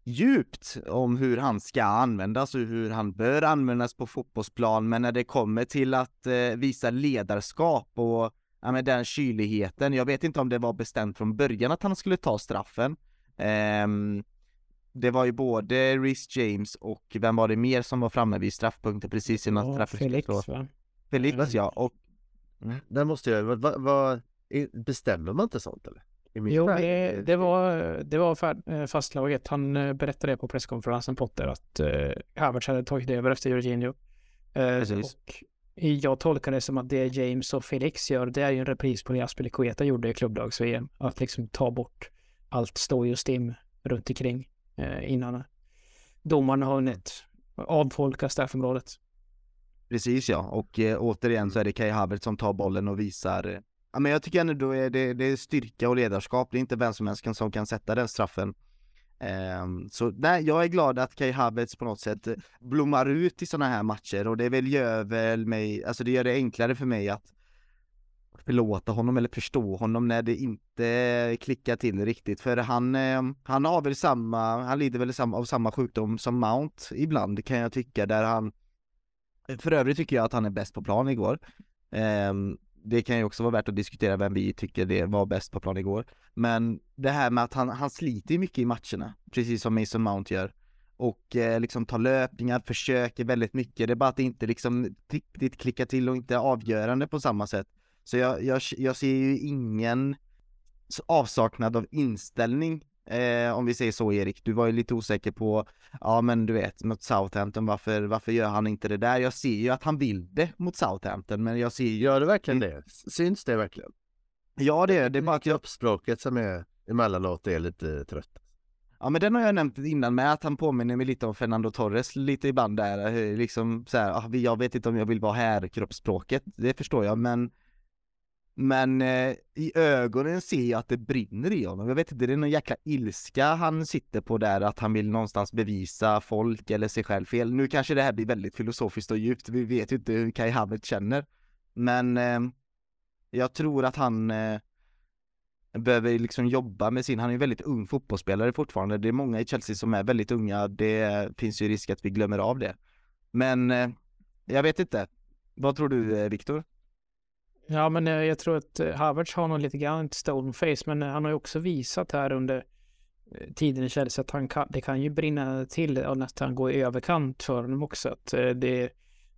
[SPEAKER 1] djupt om hur han ska användas och hur han bör användas på fotbollsplan, men när det kommer till att eh, visa ledarskap och ja, men den kyligheten, jag vet inte om det var bestämt från början att han skulle ta straffen. Um, det var ju både Rhys James och vem var det mer som var framme vid straffpunkten precis innan
[SPEAKER 2] oh,
[SPEAKER 1] straffen
[SPEAKER 2] Felix va?
[SPEAKER 1] Felix ja, och...
[SPEAKER 3] Mm. Där måste jag, vad, vad, bestämmer man inte sånt eller?
[SPEAKER 2] Jo, det, det, var, det var eh, fastslaget. Han eh, berättade på presskonferensen Potter att eh, Havertz hade tagit över efter Jorginho. Eh, och jag tolkar det som att det James och Felix gör, det är ju en repris på det Aspelekueta gjorde i klubblags-VM. Att liksom ta bort allt stoj och stim runt omkring Eh, innan domarna har hunnit avfolka straffområdet.
[SPEAKER 1] Precis ja, och eh, återigen så är det Kai Havertz som tar bollen och visar eh, Ja, men jag tycker ändå är det, det är styrka och ledarskap, det är inte vem som helst som kan sätta den straffen. Eh, så nej, jag är glad att Kai Havertz på något sätt eh, blommar ut i sådana här matcher och det väl gör väl mig, alltså det gör det enklare för mig att förlåta honom eller förstå honom när det inte klickar till riktigt för han, eh, han har väl samma, han lider väl av samma sjukdom som Mount ibland kan jag tycka där han För övrigt tycker jag att han är bäst på plan igår ehm, det kan ju också vara värt att diskutera vem vi tycker det var bäst på plan igår. Men det här med att han, han sliter mycket i matcherna, precis som Mason Mount gör. Och eh, liksom tar löpningar, försöker väldigt mycket. Det är bara att det inte liksom riktigt klickar till och inte är avgörande på samma sätt. Så jag, jag, jag ser ju ingen avsaknad av inställning Eh, om vi säger så Erik, du var ju lite osäker på, ja men du vet, mot Southampton, varför, varför gör han inte det där? Jag ser ju att han vill det mot Southampton, men jag ser ju...
[SPEAKER 3] Gör det verkligen det? Syns det verkligen?
[SPEAKER 1] Ja det är det, är bara att.
[SPEAKER 3] Kroppsspråket som är emellanåt är lite trött.
[SPEAKER 1] Ja men den har jag nämnt innan med att han påminner mig lite om Fernando Torres lite ibland där, eh, liksom så här, ah, jag vet inte om jag vill vara här, kroppsspråket, det förstår jag men men eh, i ögonen ser jag att det brinner i honom. Jag vet inte, det är någon jäkla ilska han sitter på där, att han vill någonstans bevisa folk eller sig själv fel. Nu kanske det här blir väldigt filosofiskt och djupt, vi vet ju inte hur Kai Havertz känner. Men eh, jag tror att han eh, behöver liksom jobba med sin, han är ju väldigt ung fotbollsspelare fortfarande. Det är många i Chelsea som är väldigt unga, det finns ju risk att vi glömmer av det. Men eh, jag vet inte. Vad tror du eh, Viktor?
[SPEAKER 2] Ja, men eh, jag tror att eh, Havertz har nog lite grann ett stolen face, men eh, han har ju också visat här under tiden i Chelsea att han kan, det kan ju brinna till och nästan gå i överkant för honom också. Att det är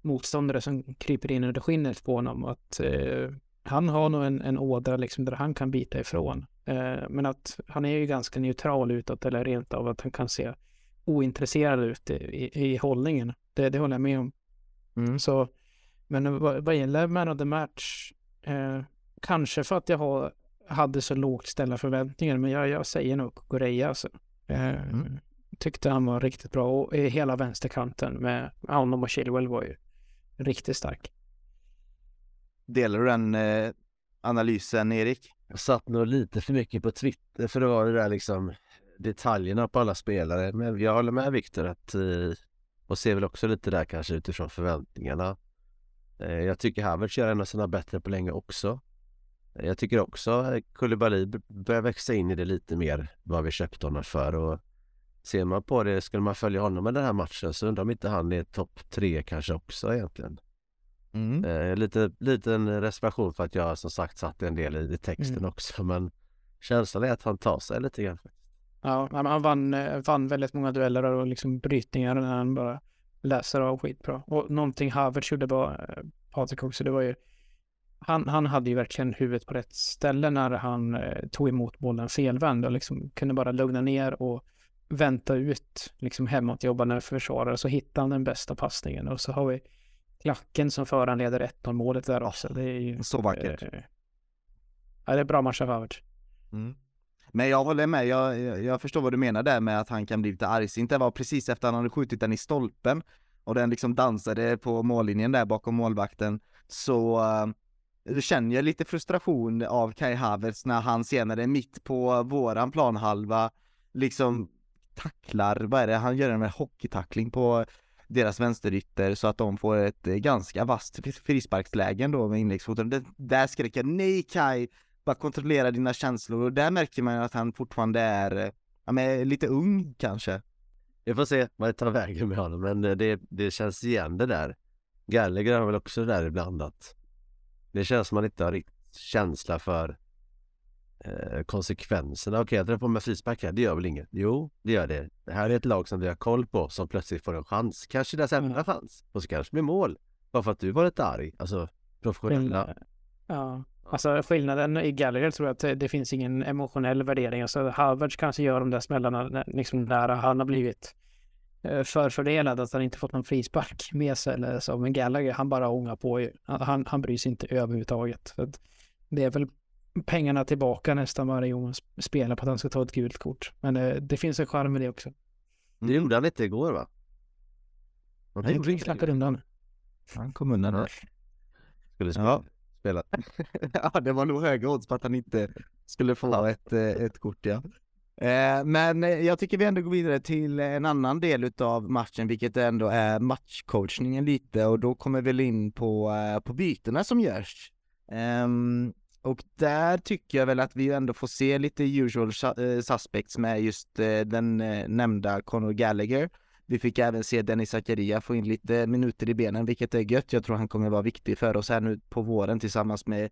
[SPEAKER 2] motståndare som kryper in under skinnet på honom. Att eh, han har nog en, en ådra liksom där han kan bita ifrån. Eh, men att han är ju ganska neutral utåt eller rent av att han kan se ointresserad ut i, i, i hållningen. Det, det håller jag med om. Mm. Så, men vad, vad gäller man of the match Eh, kanske för att jag har, hade så lågt ställda förväntningar, men jag, jag säger nog Korea alltså. Eh, mm. Tyckte han var riktigt bra och hela vänsterkanten med honom och Chilwell var ju riktigt stark.
[SPEAKER 1] Delar du den eh, analysen Erik?
[SPEAKER 3] Jag satt nog lite för mycket på Twitter för det var det där liksom detaljerna på alla spelare. Men jag håller med Viktor att eh, och ser väl också lite där kanske utifrån förväntningarna Eh, jag tycker Havertz gör en av sina bättre på länge också. Eh, jag tycker också Koulibaly börjar växa in i det lite mer vad vi köpte honom för och ser man på det, skulle man följa honom med den här matchen så undrar om inte han är topp tre kanske också egentligen. Mm. Eh, lite liten reservation för att jag som sagt satt en del i, texten mm. också men känslan är att han tar sig lite grann.
[SPEAKER 2] Ja, han vann, eh, vann väldigt många dueller och liksom brytningar när han bara läser av skitbra. Och någonting Havertz gjorde var, eh, Patrik också, det var ju han, han hade ju verkligen huvudet på rätt ställe när han eh, tog emot bollen felvänd och liksom kunde bara lugna ner och vänta ut liksom hemåtjobbande försvarare så hittade han den bästa passningen och så har vi klacken som föranleder 1-0 målet där också. Det är ju,
[SPEAKER 1] så vackert. Eh,
[SPEAKER 2] ja, det är bra match av Havertz.
[SPEAKER 1] Mm. Men jag håller med, jag, jag förstår vad du menar där med att han kan bli lite argsint. Det var precis efter att han hade skjutit den i stolpen och den liksom dansade på mållinjen där bakom målvakten. Så uh, känner jag lite frustration av Kai Havertz när han senare mitt på våran planhalva liksom tacklar, vad är det, han gör en hockeytackling på deras vänsterytter så att de får ett ganska vasst frisparkslägen då med inläggsfoten. Där skrek jag nej Kai, bara kontrollera dina känslor och där märker man att han fortfarande är, ja men lite ung kanske.
[SPEAKER 3] Vi får se vad det tar vägen med honom men det, det känns igen det där. Gallagher har väl också det där ibland att det känns som man inte har riktigt känsla för eh, konsekvenserna. Okej, okay, jag drar på mig frispark här, det gör väl inget? Jo, det gör det. Det här är ett lag som vi har koll på som plötsligt får en chans. Kanske deras enda mm. chans. Och så kanske blir mål. Bara för att du var lite arg. Alltså professionella.
[SPEAKER 2] Ja. Alltså skillnaden i Gallagher tror jag att det finns ingen emotionell värdering. Alltså Havertz kanske gör de där smällarna liksom där han har blivit eh, förfördelad att han inte fått någon frispark med sig eller så. Men Gallagher han bara ångar på ju. Han, han bryr sig inte överhuvudtaget. För det är väl pengarna tillbaka nästan varje gång spelar på att han ska ta ett gult kort. Men det, eh, det finns en charm med det också.
[SPEAKER 3] Det gjorde han inte igår va?
[SPEAKER 2] Han gjorde klackade undan.
[SPEAKER 1] Han kom undan där. Skulle spela. Ja spelat. ja, det var nog höga odds på att han inte skulle få ett, eh, ett kort, ja. Eh, men jag tycker vi ändå går vidare till en annan del utav matchen, vilket ändå är matchcoachningen lite och då kommer vi in på, eh, på bytena som görs. Um, och där tycker jag väl att vi ändå får se lite usual suspects med just den nämnda Conor Gallagher. Vi fick även se Dennis Zakaria få in lite minuter i benen, vilket är gött. Jag tror han kommer vara viktig för oss här nu på våren tillsammans med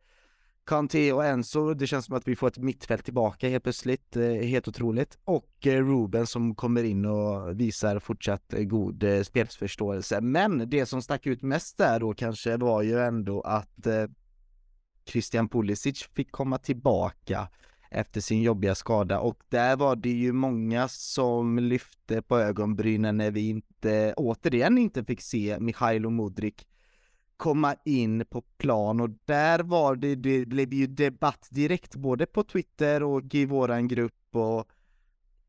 [SPEAKER 1] Kanté och Enzo. Det känns som att vi får ett mittfält tillbaka helt plötsligt. Eh, helt otroligt. Och eh, Ruben som kommer in och visar fortsatt eh, god spelsförståelse. Men det som stack ut mest där då kanske var ju ändå att Christian Pulisic fick komma tillbaka efter sin jobbiga skada och där var det ju många som lyfte på ögonbrynen när vi inte, återigen inte fick se Michailo Modric komma in på plan och där var det, det blev ju debatt direkt både på Twitter och i våran grupp och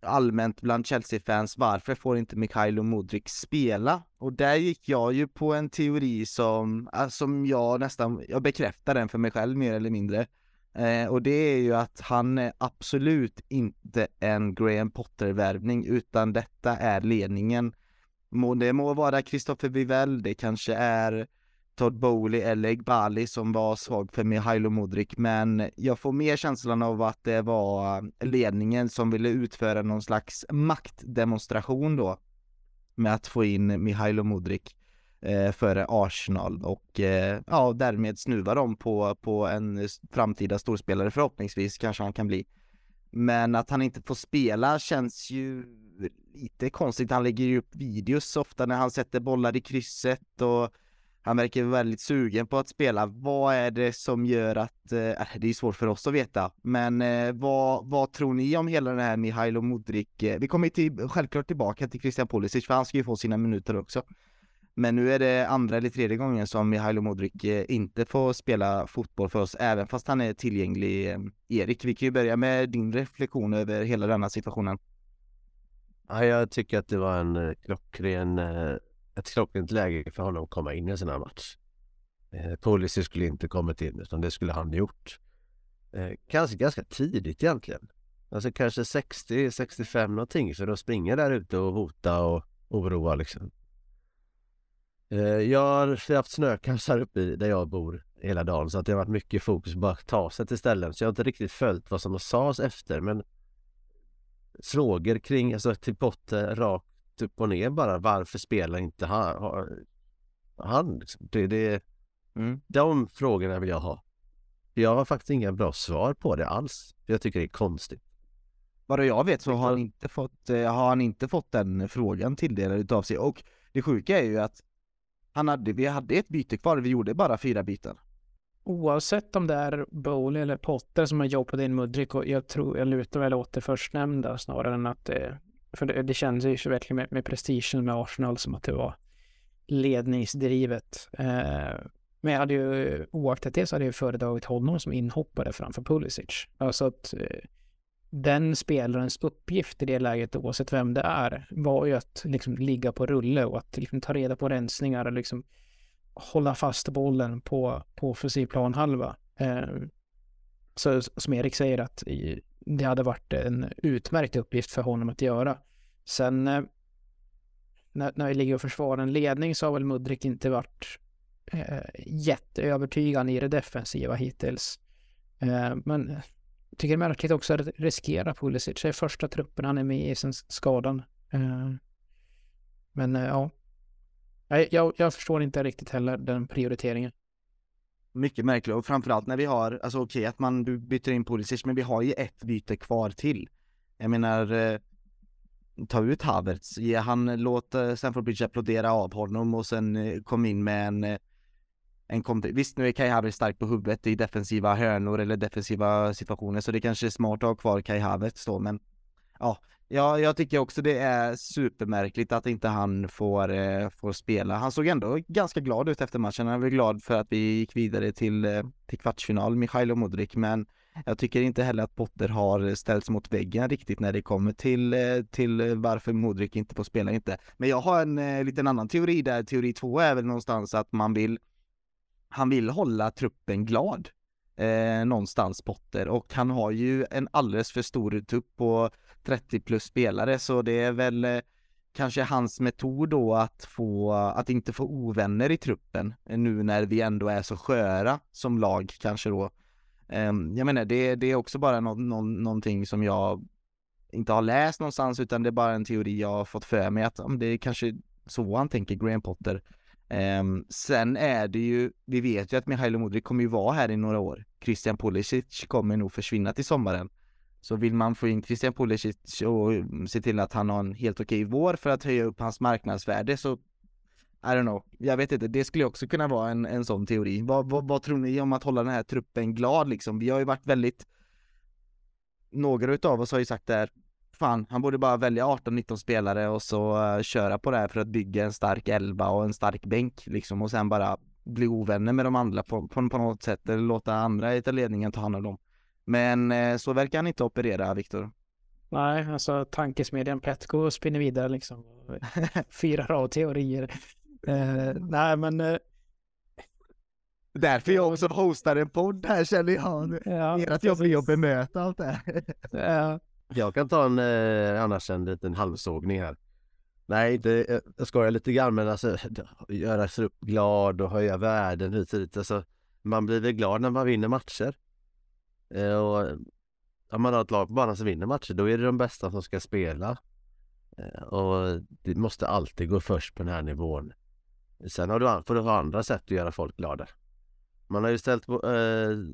[SPEAKER 1] allmänt bland Chelsea-fans, varför får inte Mikhailo Modric spela? Och där gick jag ju på en teori som, ah, som jag nästan, jag bekräftar den för mig själv mer eller mindre. Eh, och det är ju att han är absolut inte en Graham Potter-värvning, utan detta är ledningen. Må, det må vara Christopher Vivell, det kanske är Todd Bowley eller Egbali som var svag för Mihailo Modric, men jag får mer känslan av att det var ledningen som ville utföra någon slags maktdemonstration då med att få in Mihailo Modric eh, före Arsenal och eh, ja, därmed snuva dem på, på en framtida storspelare förhoppningsvis kanske han kan bli. Men att han inte får spela känns ju lite konstigt. Han lägger ju upp videos ofta när han sätter bollar i krysset och han verkar väldigt sugen på att spela. Vad är det som gör att, eh, äh, det är svårt för oss att veta, men eh, vad, vad tror ni om hela det här Mihailo Modric? Eh, vi kommer till, självklart tillbaka till Christian Pulisic, för han ska ju få sina minuter också. Men nu är det andra eller tredje gången som Mihailo Modric eh, inte får spela fotboll för oss, även fast han är tillgänglig. Eh, Erik, vi kan ju börja med din reflektion över hela denna situationen.
[SPEAKER 3] Ja, jag tycker att det var en eh, klockren ett klockrent läge för honom att komma in i en sån här match. Policy skulle inte kommit in utan det skulle han gjort. Kanske ganska tidigt egentligen. Alltså kanske 60-65 någonting för att springa där ute och hota och oroa liksom. Eh, jag har haft snökassar uppe i där jag bor hela dagen så att det har varit mycket fokus på att ta sig till ställen så jag har inte riktigt följt vad som sades efter men frågor kring, alltså till botten rakt upp och ner bara. Varför spelar inte han? han liksom? det, det, mm. De frågorna vill jag ha. Jag har faktiskt inga bra svar på det alls. Jag tycker det är konstigt.
[SPEAKER 1] Vad jag vet så har han inte fått, eh, har han inte fått den frågan tilldelad utav sig och det sjuka är ju att han hade, vi hade ett byte kvar, vi gjorde bara fyra byten.
[SPEAKER 2] Oavsett om det är Bowley eller Potter som har jobbat in Mudrik och jag tror jag lutar väl åt det förstnämnda snarare än att det för det, det kändes ju verkligen med, med prestigen med Arsenal som att det var ledningsdrivet. Eh, men jag hade ju, oaktat det så hade jag föredragit honom som inhoppare framför Pulisic. Alltså att eh, den spelarens uppgift i det läget, oavsett vem det är, var ju att liksom ligga på rulle och att liksom ta reda på rensningar och liksom hålla fast bollen på, på offensiv planhalva. Eh, så som Erik säger att det hade varit en utmärkt uppgift för honom att göra. Sen eh, när, när vi ligger och försvarar en ledning så har väl Mudrik inte varit eh, jätteövertygande i det defensiva hittills. Eh, men tycker det är märkligt också att riskera Pulisic. Det är första truppen han är med i sen skadan. Eh, men eh, ja, jag, jag förstår inte riktigt heller den prioriteringen.
[SPEAKER 1] Mycket märkligt och framförallt när vi har, alltså okej okay, att man byter in Pulisic, men vi har ju ett byte kvar till. Jag menar, eh, ta ut Havertz, ge han, låt eh, Stamford Bridge applådera av honom och sen eh, kom in med en eh, en kontring. Visst, nu är Kai Havertz stark på huvudet i defensiva hörnor eller defensiva situationer, så det kanske är smart att ha kvar Kai Havertz då, men ja, Ja, jag tycker också det är supermärkligt att inte han får, eh, får spela. Han såg ändå ganska glad ut efter matchen. Han var glad för att vi gick vidare till, eh, till kvartsfinal, Michailo Modric, men jag tycker inte heller att Potter har ställts mot väggen riktigt när det kommer till, eh, till varför Modric inte får spela inte. Men jag har en eh, liten annan teori där. Teori två är väl någonstans att man vill han vill hålla truppen glad eh, någonstans Potter och han har ju en alldeles för stor tupp på 30 plus spelare så det är väl eh, kanske hans metod då att få, att inte få ovänner i truppen eh, nu när vi ändå är så sköra som lag kanske då. Eh, jag menar det, det är också bara no, no, någonting som jag inte har läst någonstans utan det är bara en teori jag har fått för mig att om det är kanske så han tänker Graham Potter Um, sen är det ju, vi vet ju att Mihailo Modric kommer ju vara här i några år. Christian Pulisic kommer nog försvinna till sommaren. Så vill man få in Christian Pulisic och mm, se till att han har en helt okej vår för att höja upp hans marknadsvärde så I don't know, jag vet inte, det skulle också kunna vara en, en sån teori. Vad, vad, vad tror ni om att hålla den här truppen glad liksom? Vi har ju varit väldigt några utav oss har ju sagt där, fan, han borde bara välja 18-19 spelare och så uh, köra på det här för att bygga en stark elva och en stark bänk liksom och sen bara bli ovänner med de andra på, på, på något sätt eller låta andra i ledningen ta hand om dem. Men uh, så verkar han inte operera, Viktor.
[SPEAKER 2] Nej, alltså tankesmedjan Petco spinner vidare liksom. Fyra av teorier. Uh, nej, men
[SPEAKER 1] Därför jag också hostar en podd här känner jag. Ja, Ert jobb är att bemöta allt det här.
[SPEAKER 3] Ja. Jag kan ta en, eh, annars en liten halvsågning här. Nej, inte, eh, jag skojar lite grann men alltså göra sig upp glad och höja värden hit och dit. Alltså, man blir väl glad när man vinner matcher. Eh, och eh, om man har ett lag på banan som vinner matcher då är det de bästa som ska spela. Eh, och det måste alltid gå först på den här nivån. Sen har du, får du ha andra sätt att göra folk glada. Man har ju ställt eh,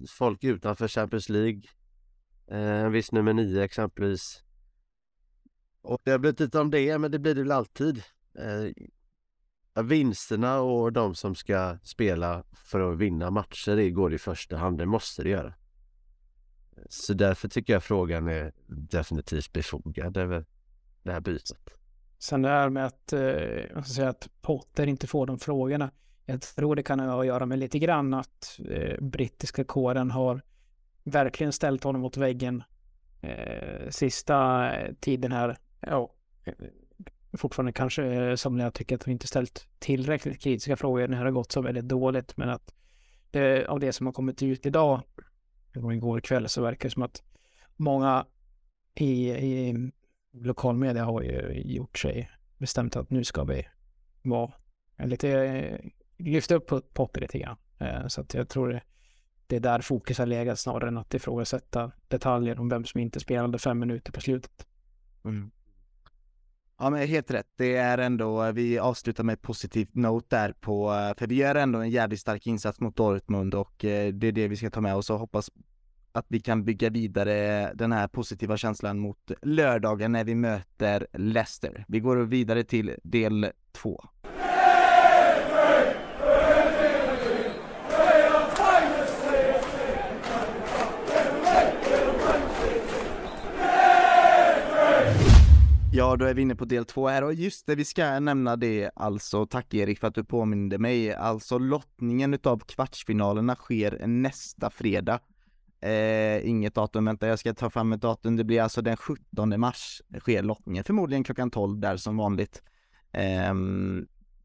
[SPEAKER 3] folk utanför Champions League. Eh, en viss nummer nio exempelvis. Och det har blivit lite om det, men det blir det väl alltid. Eh, vinsterna och de som ska spela för att vinna matcher, det går i första hand. Det måste det göra. Så därför tycker jag frågan är definitivt befogad över det här bytet.
[SPEAKER 2] Sen det här med att, eh, säga att Potter inte får de frågorna. Jag tror det kan ha att göra med lite grann att eh, brittiska kåren har verkligen ställt honom mot väggen eh, sista eh, tiden här. Ja, eh, fortfarande kanske eh, som jag tycker att vi inte ställt tillräckligt kritiska frågor när det har gått så väldigt dåligt. Men att det, av det som har kommit ut idag, och igår kväll, så verkar det som att många i, i lokalmedia har ju gjort sig bestämt att nu ska vi vara lite lyfta upp Potter lite grann. Eh, så att jag tror det, är där fokus har legat snarare än att ifrågasätta detaljer om vem som inte spelade fem minuter på slutet.
[SPEAKER 1] Mm. Ja men helt rätt, det är ändå, vi avslutar med ett positivt note där på, för vi gör ändå en jävligt stark insats mot Dortmund och eh, det är det vi ska ta med oss och hoppas att vi kan bygga vidare den här positiva känslan mot lördagen när vi möter Leicester. Vi går vidare till del två. Ja, då är vi inne på del två här och just det, vi ska nämna det alltså, tack Erik för att du påminde mig, alltså lottningen utav kvartsfinalerna sker nästa fredag. Eh, inget datum, vänta jag ska ta fram ett datum, det blir alltså den 17 mars sker lottningen, förmodligen klockan 12 där som vanligt. Eh,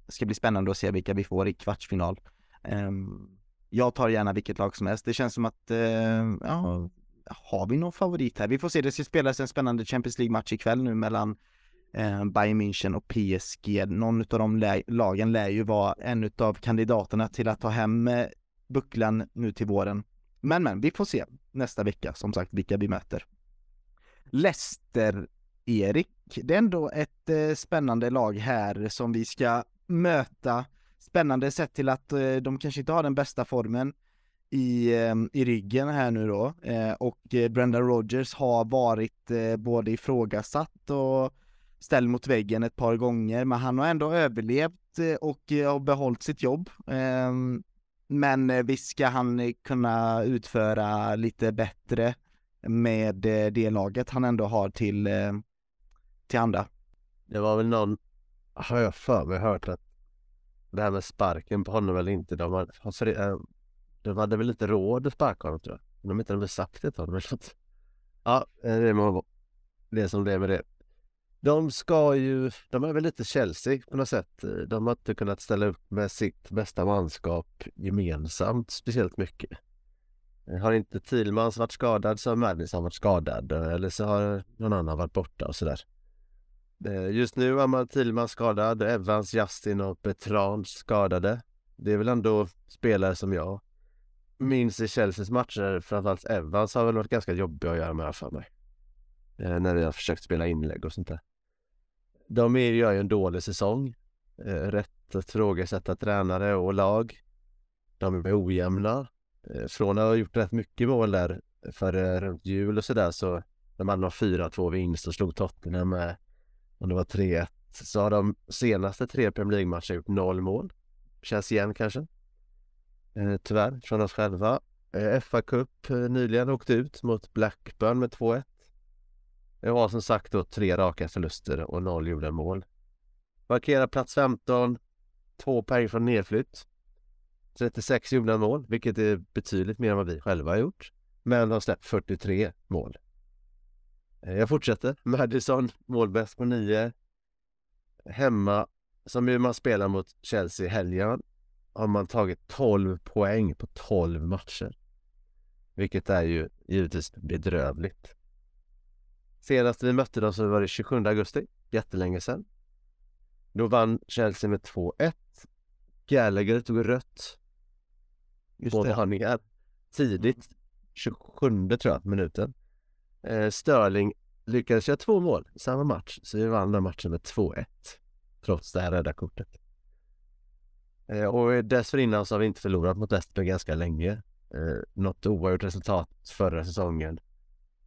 [SPEAKER 1] ska bli spännande att se vilka vi får i kvartsfinal. Eh, jag tar gärna vilket lag som helst, det känns som att, eh, ja, har vi någon favorit här? Vi får se, det ska spelas en spännande Champions League-match ikväll nu mellan eh, Bayern München och PSG. Någon av de lä lagen lär ju vara en av kandidaterna till att ta hem eh, bucklan nu till våren. Men men, vi får se nästa vecka som sagt vilka vi möter. Leicester, Erik, det är ändå ett eh, spännande lag här som vi ska möta. Spännande sett till att eh, de kanske inte har den bästa formen i, ehm, i ryggen här nu då eh, och eh, Brenda Rogers har varit eh, både ifrågasatt och ställd mot väggen ett par gånger men han har ändå överlevt eh, och eh, har behållit sitt jobb. Ehm, men visst ska han kunna utföra lite bättre med det laget han ändå har till, till andra.
[SPEAKER 3] Det var väl någon, har jag för mig hört att det här med sparken på honom eller inte, de har, de hade väl inte råd att sparka honom tror jag. De inte hade sagt det till honom eller något. Ja, eh, det må det som det är med det. De ska ju, de är väl lite Chelsea på något sätt. De har inte kunnat ställa upp med sitt bästa manskap gemensamt speciellt mycket. Har inte Thielmans varit skadad så har Madison varit skadad eller så har någon annan varit borta och sådär. Eh, just nu är man Thielmans skadad, Evans, Justin och Petrans skadade. Det är väl ändå spelare som jag minns i Chelseas matcher, framförallt Evans har väl varit ganska jobbiga att göra med för mig. Eh, när vi har försökt spela inlägg och sånt där. De gör ju en dålig säsong. Eh, rätt att frågasätta tränare och lag. De är ojämna. Eh, från att ha gjort rätt mycket mål där för eh, runt jul och sådär så de hade har 4-2 vinst och slog Tottenham med om det var 3-1 så har de senaste tre Premier League-matcherna gjort noll mål. Känns igen kanske eh, tyvärr från oss själva. Eh, FA Cup eh, nyligen åkte ut mot Blackburn med 2-1. Det var som sagt då tre raka förluster och noll gjorda mål. Markerar plats 15, två poäng från nedflytt. 36 gjorda mål, vilket är betydligt mer än vad vi själva har gjort. Men har släppt 43 mål. Eh, jag fortsätter. Madison målbäst på 9. Hemma, som ju man spelar mot Chelsea i helgen, har man tagit 12 poäng på 12 matcher. Vilket är ju givetvis bedrövligt. Senast vi mötte dem så var det 27 augusti, jättelänge sedan. Då vann Chelsea med 2-1. Gallagher tog rött.
[SPEAKER 1] Just
[SPEAKER 3] Båda
[SPEAKER 1] det.
[SPEAKER 3] hörningar. Tidigt, 27 tror jag, minuten. Eh, Sterling lyckades göra två mål i samma match, så vi vann den matchen med 2-1. Trots det här rädda kortet. Eh, och dessförinnan så har vi inte förlorat mot Leicester ganska länge. Eh, något oavgjort resultat förra säsongen.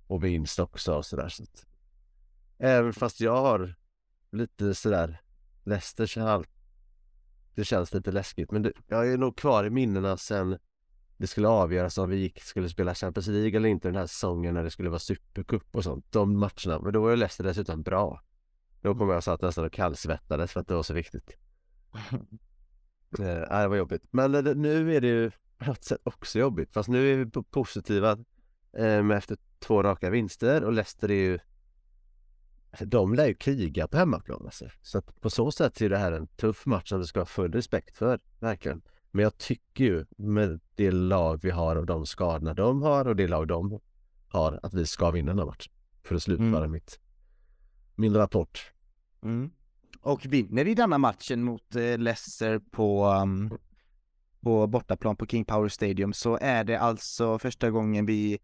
[SPEAKER 3] Och vinst också och sådär. Så att, även fast jag har lite sådär Leicester så allt det känns lite läskigt. Men det, jag är nog kvar i minnena sen det skulle avgöras om vi gick, skulle spela Champions League eller inte den här säsongen när det skulle vara Supercup och sånt. De matcherna. Men då var ju Leicester dessutom bra. Då kommer jag satt nästan och kallsvettades för att det var så viktigt. Eh, det var jobbigt. Men nu är det ju på något sätt också jobbigt. Fast nu är vi positiva eh, med efter två raka vinster och Leicester är ju alltså, de lär ju kriga på hemmaplan alltså. Så att på så sätt är det här en tuff match som du ska ha full respekt för, verkligen. Men jag tycker ju med det lag vi har och de skadorna de har och det lag de har att vi ska vinna den här matchen. För att slutföra
[SPEAKER 1] Mm.
[SPEAKER 3] mitt, min rapport.
[SPEAKER 1] Mm. Och vinner vi denna matchen mot eh, Leicester på, um, på bortaplan på King Power Stadium så är det alltså första gången vi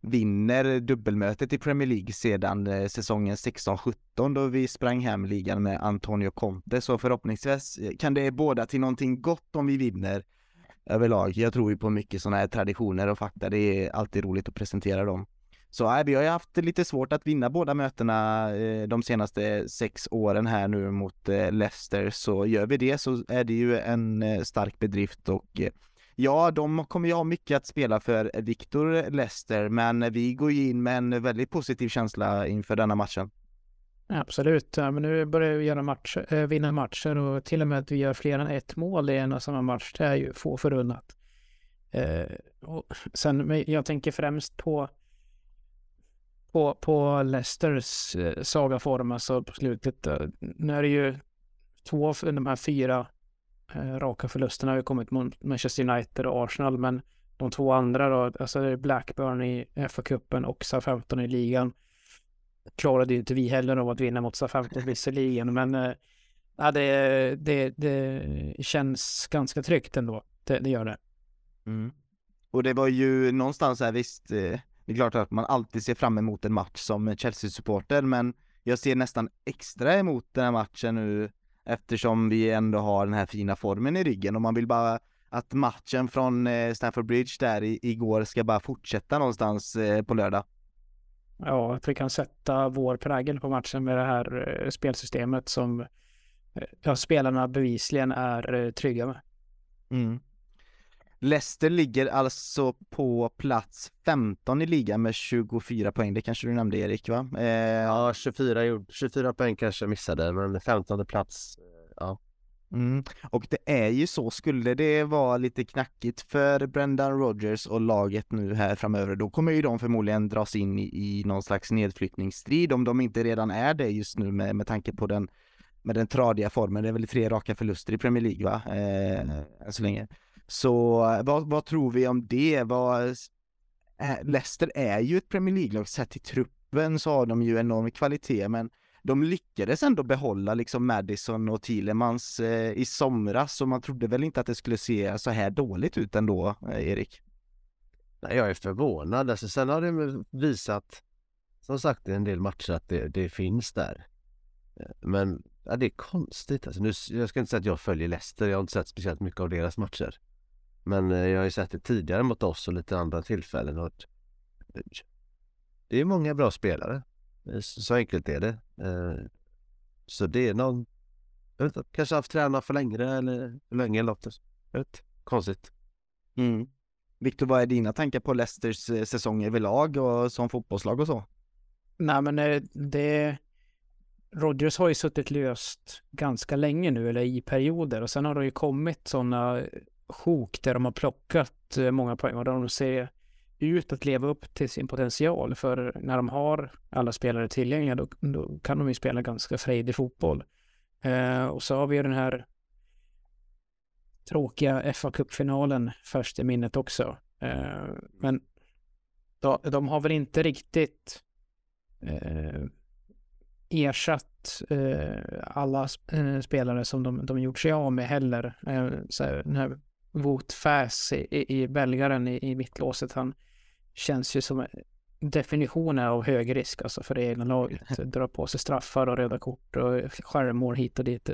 [SPEAKER 1] vinner dubbelmötet i Premier League sedan eh, säsongen 16-17 då vi sprang hem ligan med Antonio Conte. Så förhoppningsvis eh, kan det båda till någonting gott om vi vinner överlag. Jag tror ju på mycket sådana här traditioner och fakta. Det är alltid roligt att presentera dem. Så nej, vi har ju haft lite svårt att vinna båda mötena eh, de senaste sex åren här nu mot eh, Leicester. Så gör vi det så är det ju en eh, stark bedrift och eh, ja, de kommer ju ha mycket att spela för Victor Leicester, men vi går ju in med en väldigt positiv känsla inför denna matchen.
[SPEAKER 2] Absolut, ja, men nu börjar vi göra match, äh, vinna matcher och till och med att vi gör fler än ett mål i en och samma match. Det är ju få förunnat. Eh, och sen, jag tänker främst på på, på Leicesters eh, sagaform, alltså på slutet. Eh, nu är det ju två av de här fyra eh, raka förlusterna har ju kommit mot Manchester United och Arsenal, men de två andra då, alltså det är Blackburn i FA-cupen och SA-15 i ligan klarade ju inte vi heller av att vinna mot SA-15 visserligen, men eh, ja, det, det, det känns ganska tryggt ändå. Det, det gör det.
[SPEAKER 1] Mm. Och det var ju någonstans här visst, eh, det är klart att man alltid ser fram emot en match som Chelsea-supporter, men jag ser nästan extra emot den här matchen nu eftersom vi ändå har den här fina formen i ryggen och man vill bara att matchen från eh, Stamford Bridge där igår ska bara fortsätta någonstans eh, på lördag.
[SPEAKER 2] Ja, att vi kan sätta vår prägel på matchen med det här eh, spelsystemet som ja, spelarna bevisligen är trygga med.
[SPEAKER 1] Mm. Leicester ligger alltså på plats 15 i ligan med 24 poäng, det kanske du nämnde Erik va? Eh,
[SPEAKER 3] Ja, 24, gjord- 24 poäng kanske jag missade, men 15 plats. eh, Ja.
[SPEAKER 1] Mm. Och det är ju så, skulle det vara lite knackigt för Brendan Rodgers och laget nu här framöver, då kommer ju de förmodligen dras in i, i någon slags nedflyttningsstrid om de inte redan är det just nu med, med tanke på den med den tradiga formen. Det är väl tre raka förluster i Premier League va? Eh, än så länge. Så vad, vad tror vi om det? Vad, eh, Leicester är ju ett Premier League-lag, sett till truppen så har de ju enorm kvalitet, men de lyckades ändå behålla liksom Madison och Thielemans eh, i somras Så man trodde väl inte att det skulle se så här dåligt ut ändå, eh, Erik?
[SPEAKER 3] Nej, jag är förvånad. Alltså, sen har det visat, som sagt i en del matcher, att det, det finns där. Eh, men ja, det är konstigt. Alltså, nu, jag ska inte säga att jag följer Leicester, jag har inte sett speciellt mycket av deras matcher. Men eh, jag har ju sett det tidigare mot oss och lite andra tillfällen. Och eh, det är många bra spelare. Eh, Så enkelt är det. Så det är någon, jag vet inte, kanske haft tränare för längre eller för länge eller något. Jag vet, konstigt.
[SPEAKER 1] Mm. Viktor, vad är dina tankar på Leicesters säsong överlag och som fotbollslag och så?
[SPEAKER 2] Nej, men det... Rodgers har ju suttit löst ganska länge nu, eller i perioder. Och sen har det ju kommit sådana sjok där de har plockat eh, många poäng och där de ser ut att leva upp till sin potential. För när de har alla spelare tillgängliga då, då kan de ju spela ganska frejdig fotboll. Eh, och så har vi ju den här tråkiga fa kuppfinalen först i minnet också. Eh, men de, de, har väl inte riktigt eh, ersatt eh, alla sp spelare som de, de gjort sig av med heller. Eh, så här, den här Wout Fass i, i belgaren i, i mittlåset, han känns ju som definitionen av hög risk alltså för det egna laget. Dra på sig straffar och röda kort och självmål hit och dit.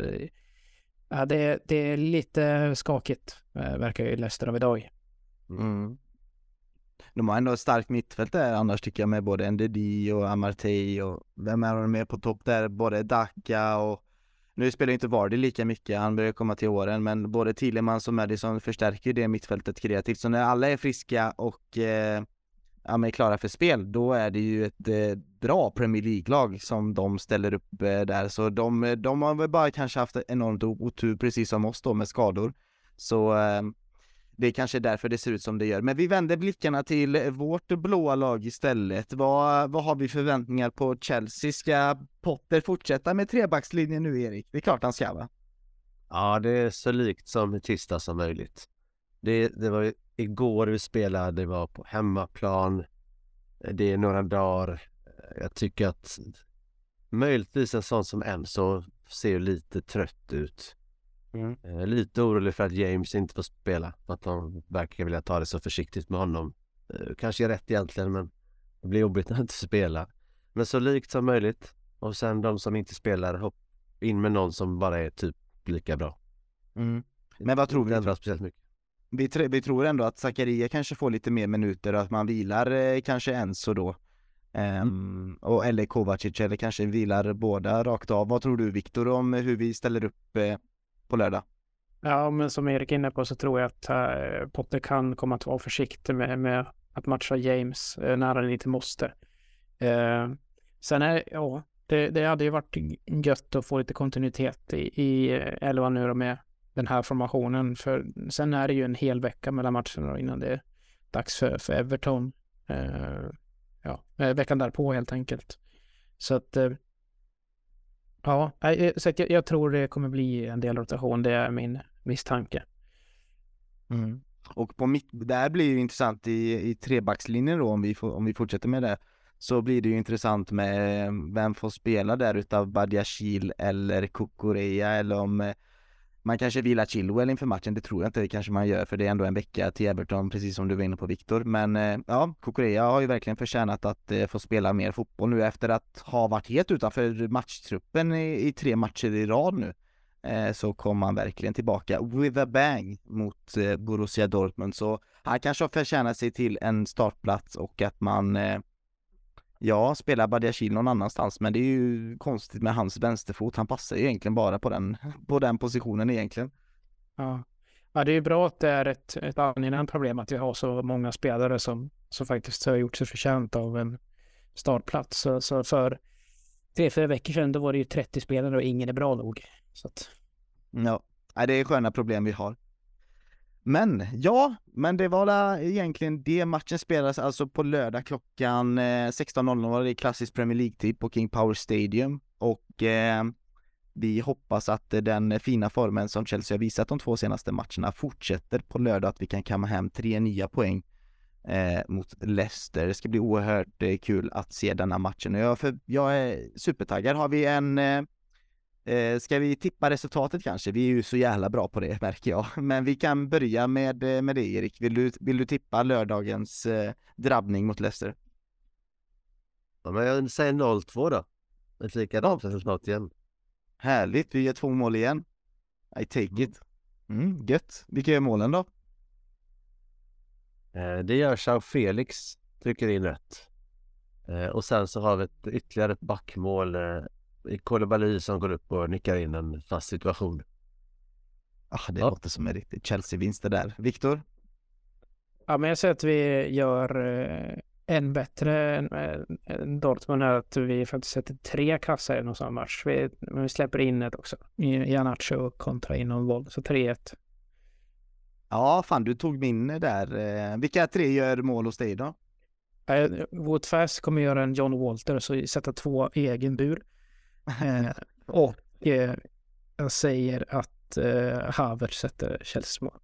[SPEAKER 2] Ja, det, det är lite skakigt, eh, verkar ju Leicester av idag.
[SPEAKER 1] Mm. De har ändå ett starkt mittfält där annars tycker jag med både NDD och Amartey och vem är de med på topp där? Både Daka och nu spelar inte Vardy lika mycket, han börjar komma till åren, men både Tillemans och Madison förstärker det mittfältet kreativt. Så när alla är friska och eh, ja, men klara för spel, då är det ju ett eh, bra Premier League-lag som de ställer upp eh, där. Så de, de har väl bara kanske haft enormt otur, precis som oss då, med skador. Så eh, det är kanske därför det ser ut som det gör. Men vi vänder blickarna till eh, vårt blåa lag istället. Vad, vad har vi förväntningar på Chelsea? Ska Potter fortsätta med trebackslinjen nu, Erik? Det är klart han ska, va?
[SPEAKER 3] Ja, det är så likt som tisdag som möjligt. Det, det var igår vi spelade, det var på hemmaplan. Det är några dagar. Jag tycker att möjligtvis en sån som Enzo ser lite trött ut. Mm. Eh, lite orolig för att James inte får spela. Att de verkar vilja ta det så försiktigt med honom. Eh, kanske är rätt egentligen men det blir jobbigt när han inte spelar. Men så likt som möjligt. Och sen de som inte spelar, hopp in med någon som bara är typ lika bra.
[SPEAKER 1] Mm. Men vad tror vi?
[SPEAKER 3] Inte speciellt mycket.
[SPEAKER 1] Vi, tr vi tror ändå att Zakaria kanske får lite mer minuter och att man vilar eh, kanske Enzo då. Um, och eller Kovacic eller kanske vilar båda rakt av. Vad tror du Viktor om hur vi ställer upp eh, på lördag?
[SPEAKER 2] Ja, men som Erik är inne på så tror jag att äh, Potter kan komma att vara försiktig med, med att matcha James eh, äh, när han inte måste. Äh, eh, sen är, ja, det, det hade ju varit gött att få lite kontinuitet i, i elva nu med den här formationen. För sen är det ju en hel vecka mellan matcherna innan det är dags för, för Everton. Ja, veckan därpå helt enkelt. Så att ja, eh, så att jag, jag, tror det kommer bli en del rotation. Det är min misstanke.
[SPEAKER 1] Mm. Och på mitt, där blir det intressant i, i trebackslinjen då om vi, om vi fortsätter med det så blir det ju intressant med vem får spela där utav Badiashil eller Kukureya eller om eh, man kanske vilar Chilwell inför matchen, det tror jag inte det kanske man gör för det är ändå en vecka till Everton precis som du var inne på Viktor. Men eh, ja, Kokorea har ju verkligen förtjänat att eh, få spela mer fotboll nu efter att ha varit helt utanför matchtruppen i, i tre matcher i rad nu. Eh, så kom han verkligen tillbaka with a bang mot eh, Borussia Dortmund så han kanske har förtjänat sig till en startplats och att man eh, Ja, spelar Badiashil någon annanstans, men det är ju konstigt med hans vänsterfot. Han passar ju egentligen bara på den, på den positionen egentligen.
[SPEAKER 2] Ja. ja, det är ju bra att det är ett, ett angenämt problem att vi har så många spelare som, som faktiskt har gjort sig förtjänt av en startplats. Så, så för tre, fyra veckor sedan då var det ju 30 spelare och ingen är bra nog. Så att...
[SPEAKER 1] Ja, det är sköna problem vi har. Men ja, men det var egentligen det. Matchen spelades alltså på lördag klockan eh, 16.00 var det klassisk Premier League-tid på King Power Stadium och eh, vi hoppas att den fina formen som Chelsea har visat de två senaste matcherna fortsätter på lördag, att vi kan kamma hem tre nya poäng eh, mot Leicester. Det ska bli oerhört eh, kul att se denna matchen och jag, för, jag är supertaggad. Har vi en eh, eh, ska vi tippa resultatet kanske? Vi är ju så jävla bra på det märker jag. Men vi kan börja med, eh, med det Erik. Vill du, vill du tippa lördagens eh, drabbning mot Leicester?
[SPEAKER 3] Ja, men jag säger 0-2 då. Ett likadant resultat igen.
[SPEAKER 1] Härligt, vi gör två mål igen. I take it. Mm, gött. Vilka är målen då?
[SPEAKER 3] Eh, det gör Jean Felix, trycker in rätt. Eh, och sen så har vi ett ytterligare ett backmål eh, Koulibaly som går upp och nickar in en fast situation.
[SPEAKER 1] Ah, det ja. låter som en riktig Chelsea-vinst det där. Viktor?
[SPEAKER 2] Ja, men jag säger att vi gör än bättre än, Dortmund är att vi faktiskt sätter tre kassar i någon sån match. Vi, men vi släpper in ett också. Janacho kontra inom våld, så 3-1.
[SPEAKER 1] Ja, fan du tog min där. Eh, vilka tre gör mål hos dig då?
[SPEAKER 2] Eh, Wout Fass kommer göra en John Walter, så sätta två egen bur. Eh, och eh, jag säger att eh, Havertz sätter Chelseas mål.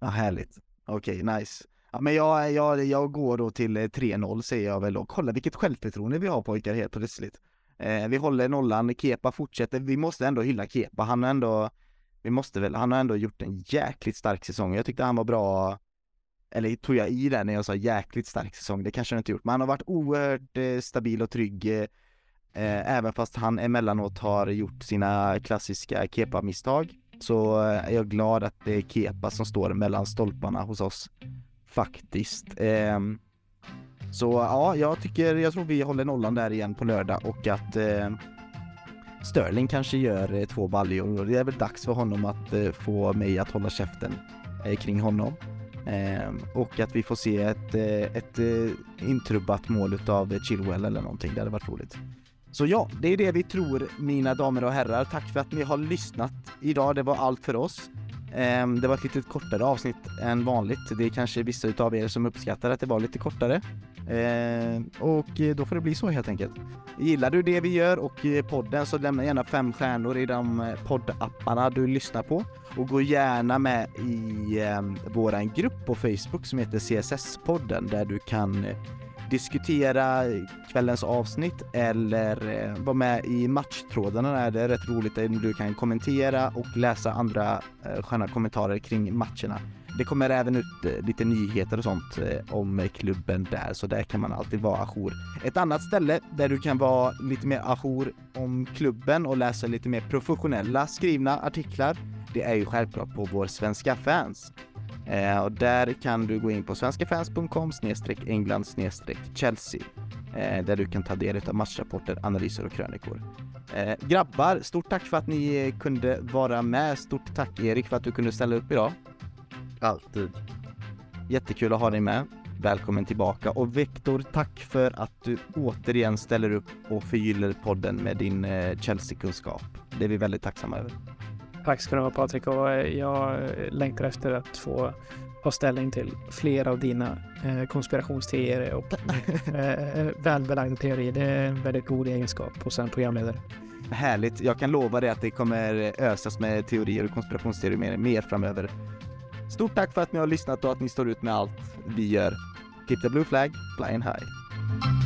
[SPEAKER 1] Ja, härligt. Okej, okay, nice. Ja, men jag, jag, jag går då till eh, 3-0 säger jag väl och kolla vilket självförtroende vi har pojkar helt plötsligt. Eh, vi håller nollan, Kepa fortsätter, vi måste ändå hylla Kepa, han har ändå, vi måste väl, han har ändå gjort en jäkligt stark säsong. Jag tyckte han var bra, eller tog jag i det när jag sa jäkligt stark säsong, det kanske han inte gjort, men han har varit oerhört eh, stabil och trygg eh, Eh, även fast han emellanåt har gjort sina klassiska Kepa-misstag så eh, är jag glad att det är Kepa som står mellan stolparna hos oss faktiskt. Ehm, så ja, jag tycker, jag tror vi håller nollan där igen på lördag och att eh, Sterling kanske gör två baljor och det är väl dags för honom att få mig att hålla käften kring honom. Ehm, och att vi får se ett, ett intrubbat mål utav Chilwell eller någonting, det hade varit roligt. Så ja, det är det vi tror mina damer och herrar. Tack för att ni har lyssnat idag. Det var allt för oss. Ehm, det var ett lite kortare avsnitt än vanligt. Det är kanske vissa utav er som uppskattar att det var lite kortare. Ehm, och eh, då får det bli så helt enkelt. Gillar du det vi gör och eh, podden så lämna gärna fem stjärnor i de eh, poddapparna du lyssnar på. Och gå gärna med i ehm, våran grupp på Facebook som heter CSS-podden där du kan diskutera kvällens avsnitt eller eh, vara med i matchtrådarna där det är rätt roligt där du kan kommentera och läsa andra eh, sköna kommentarer kring matcherna. Det kommer även ut eh, lite nyheter och sånt om klubben där, så där kan man alltid vara ajour. Ett annat ställe där du kan vara lite mer ajour om klubben och läsa lite mer professionella skrivna artiklar, det är ju självklart på vår Svenska fans. Eh, och där kan du gå in på svenskafans.com england Chelsea eh, där du kan ta del av matchrapporter, analyser och krönikor. Eh, grabbar, stort tack för att ni kunde vara med. Stort tack Erik för att du kunde ställa upp idag.
[SPEAKER 3] Alltid.
[SPEAKER 1] Jättekul att ha dig med. Välkommen tillbaka och Viktor, tack för att du återigen ställer upp och förgyller podden med din eh, Chelsea-kunskap. Det är vi väldigt tacksamma över.
[SPEAKER 2] Tack ska du ha Patrik och jag längtar efter att få ta ställning till fler av dina eh, konspirationsteorier och eh, välbelagda teorier. Det är en väldigt god egenskap hos en programledare.
[SPEAKER 1] Härligt. Jag kan lova dig att det kommer ösas med teorier och konspirationsteorier mer, mer framöver. Stort tack för att ni har lyssnat och att ni står ut med allt vi gör. Keep the blue flag flying high.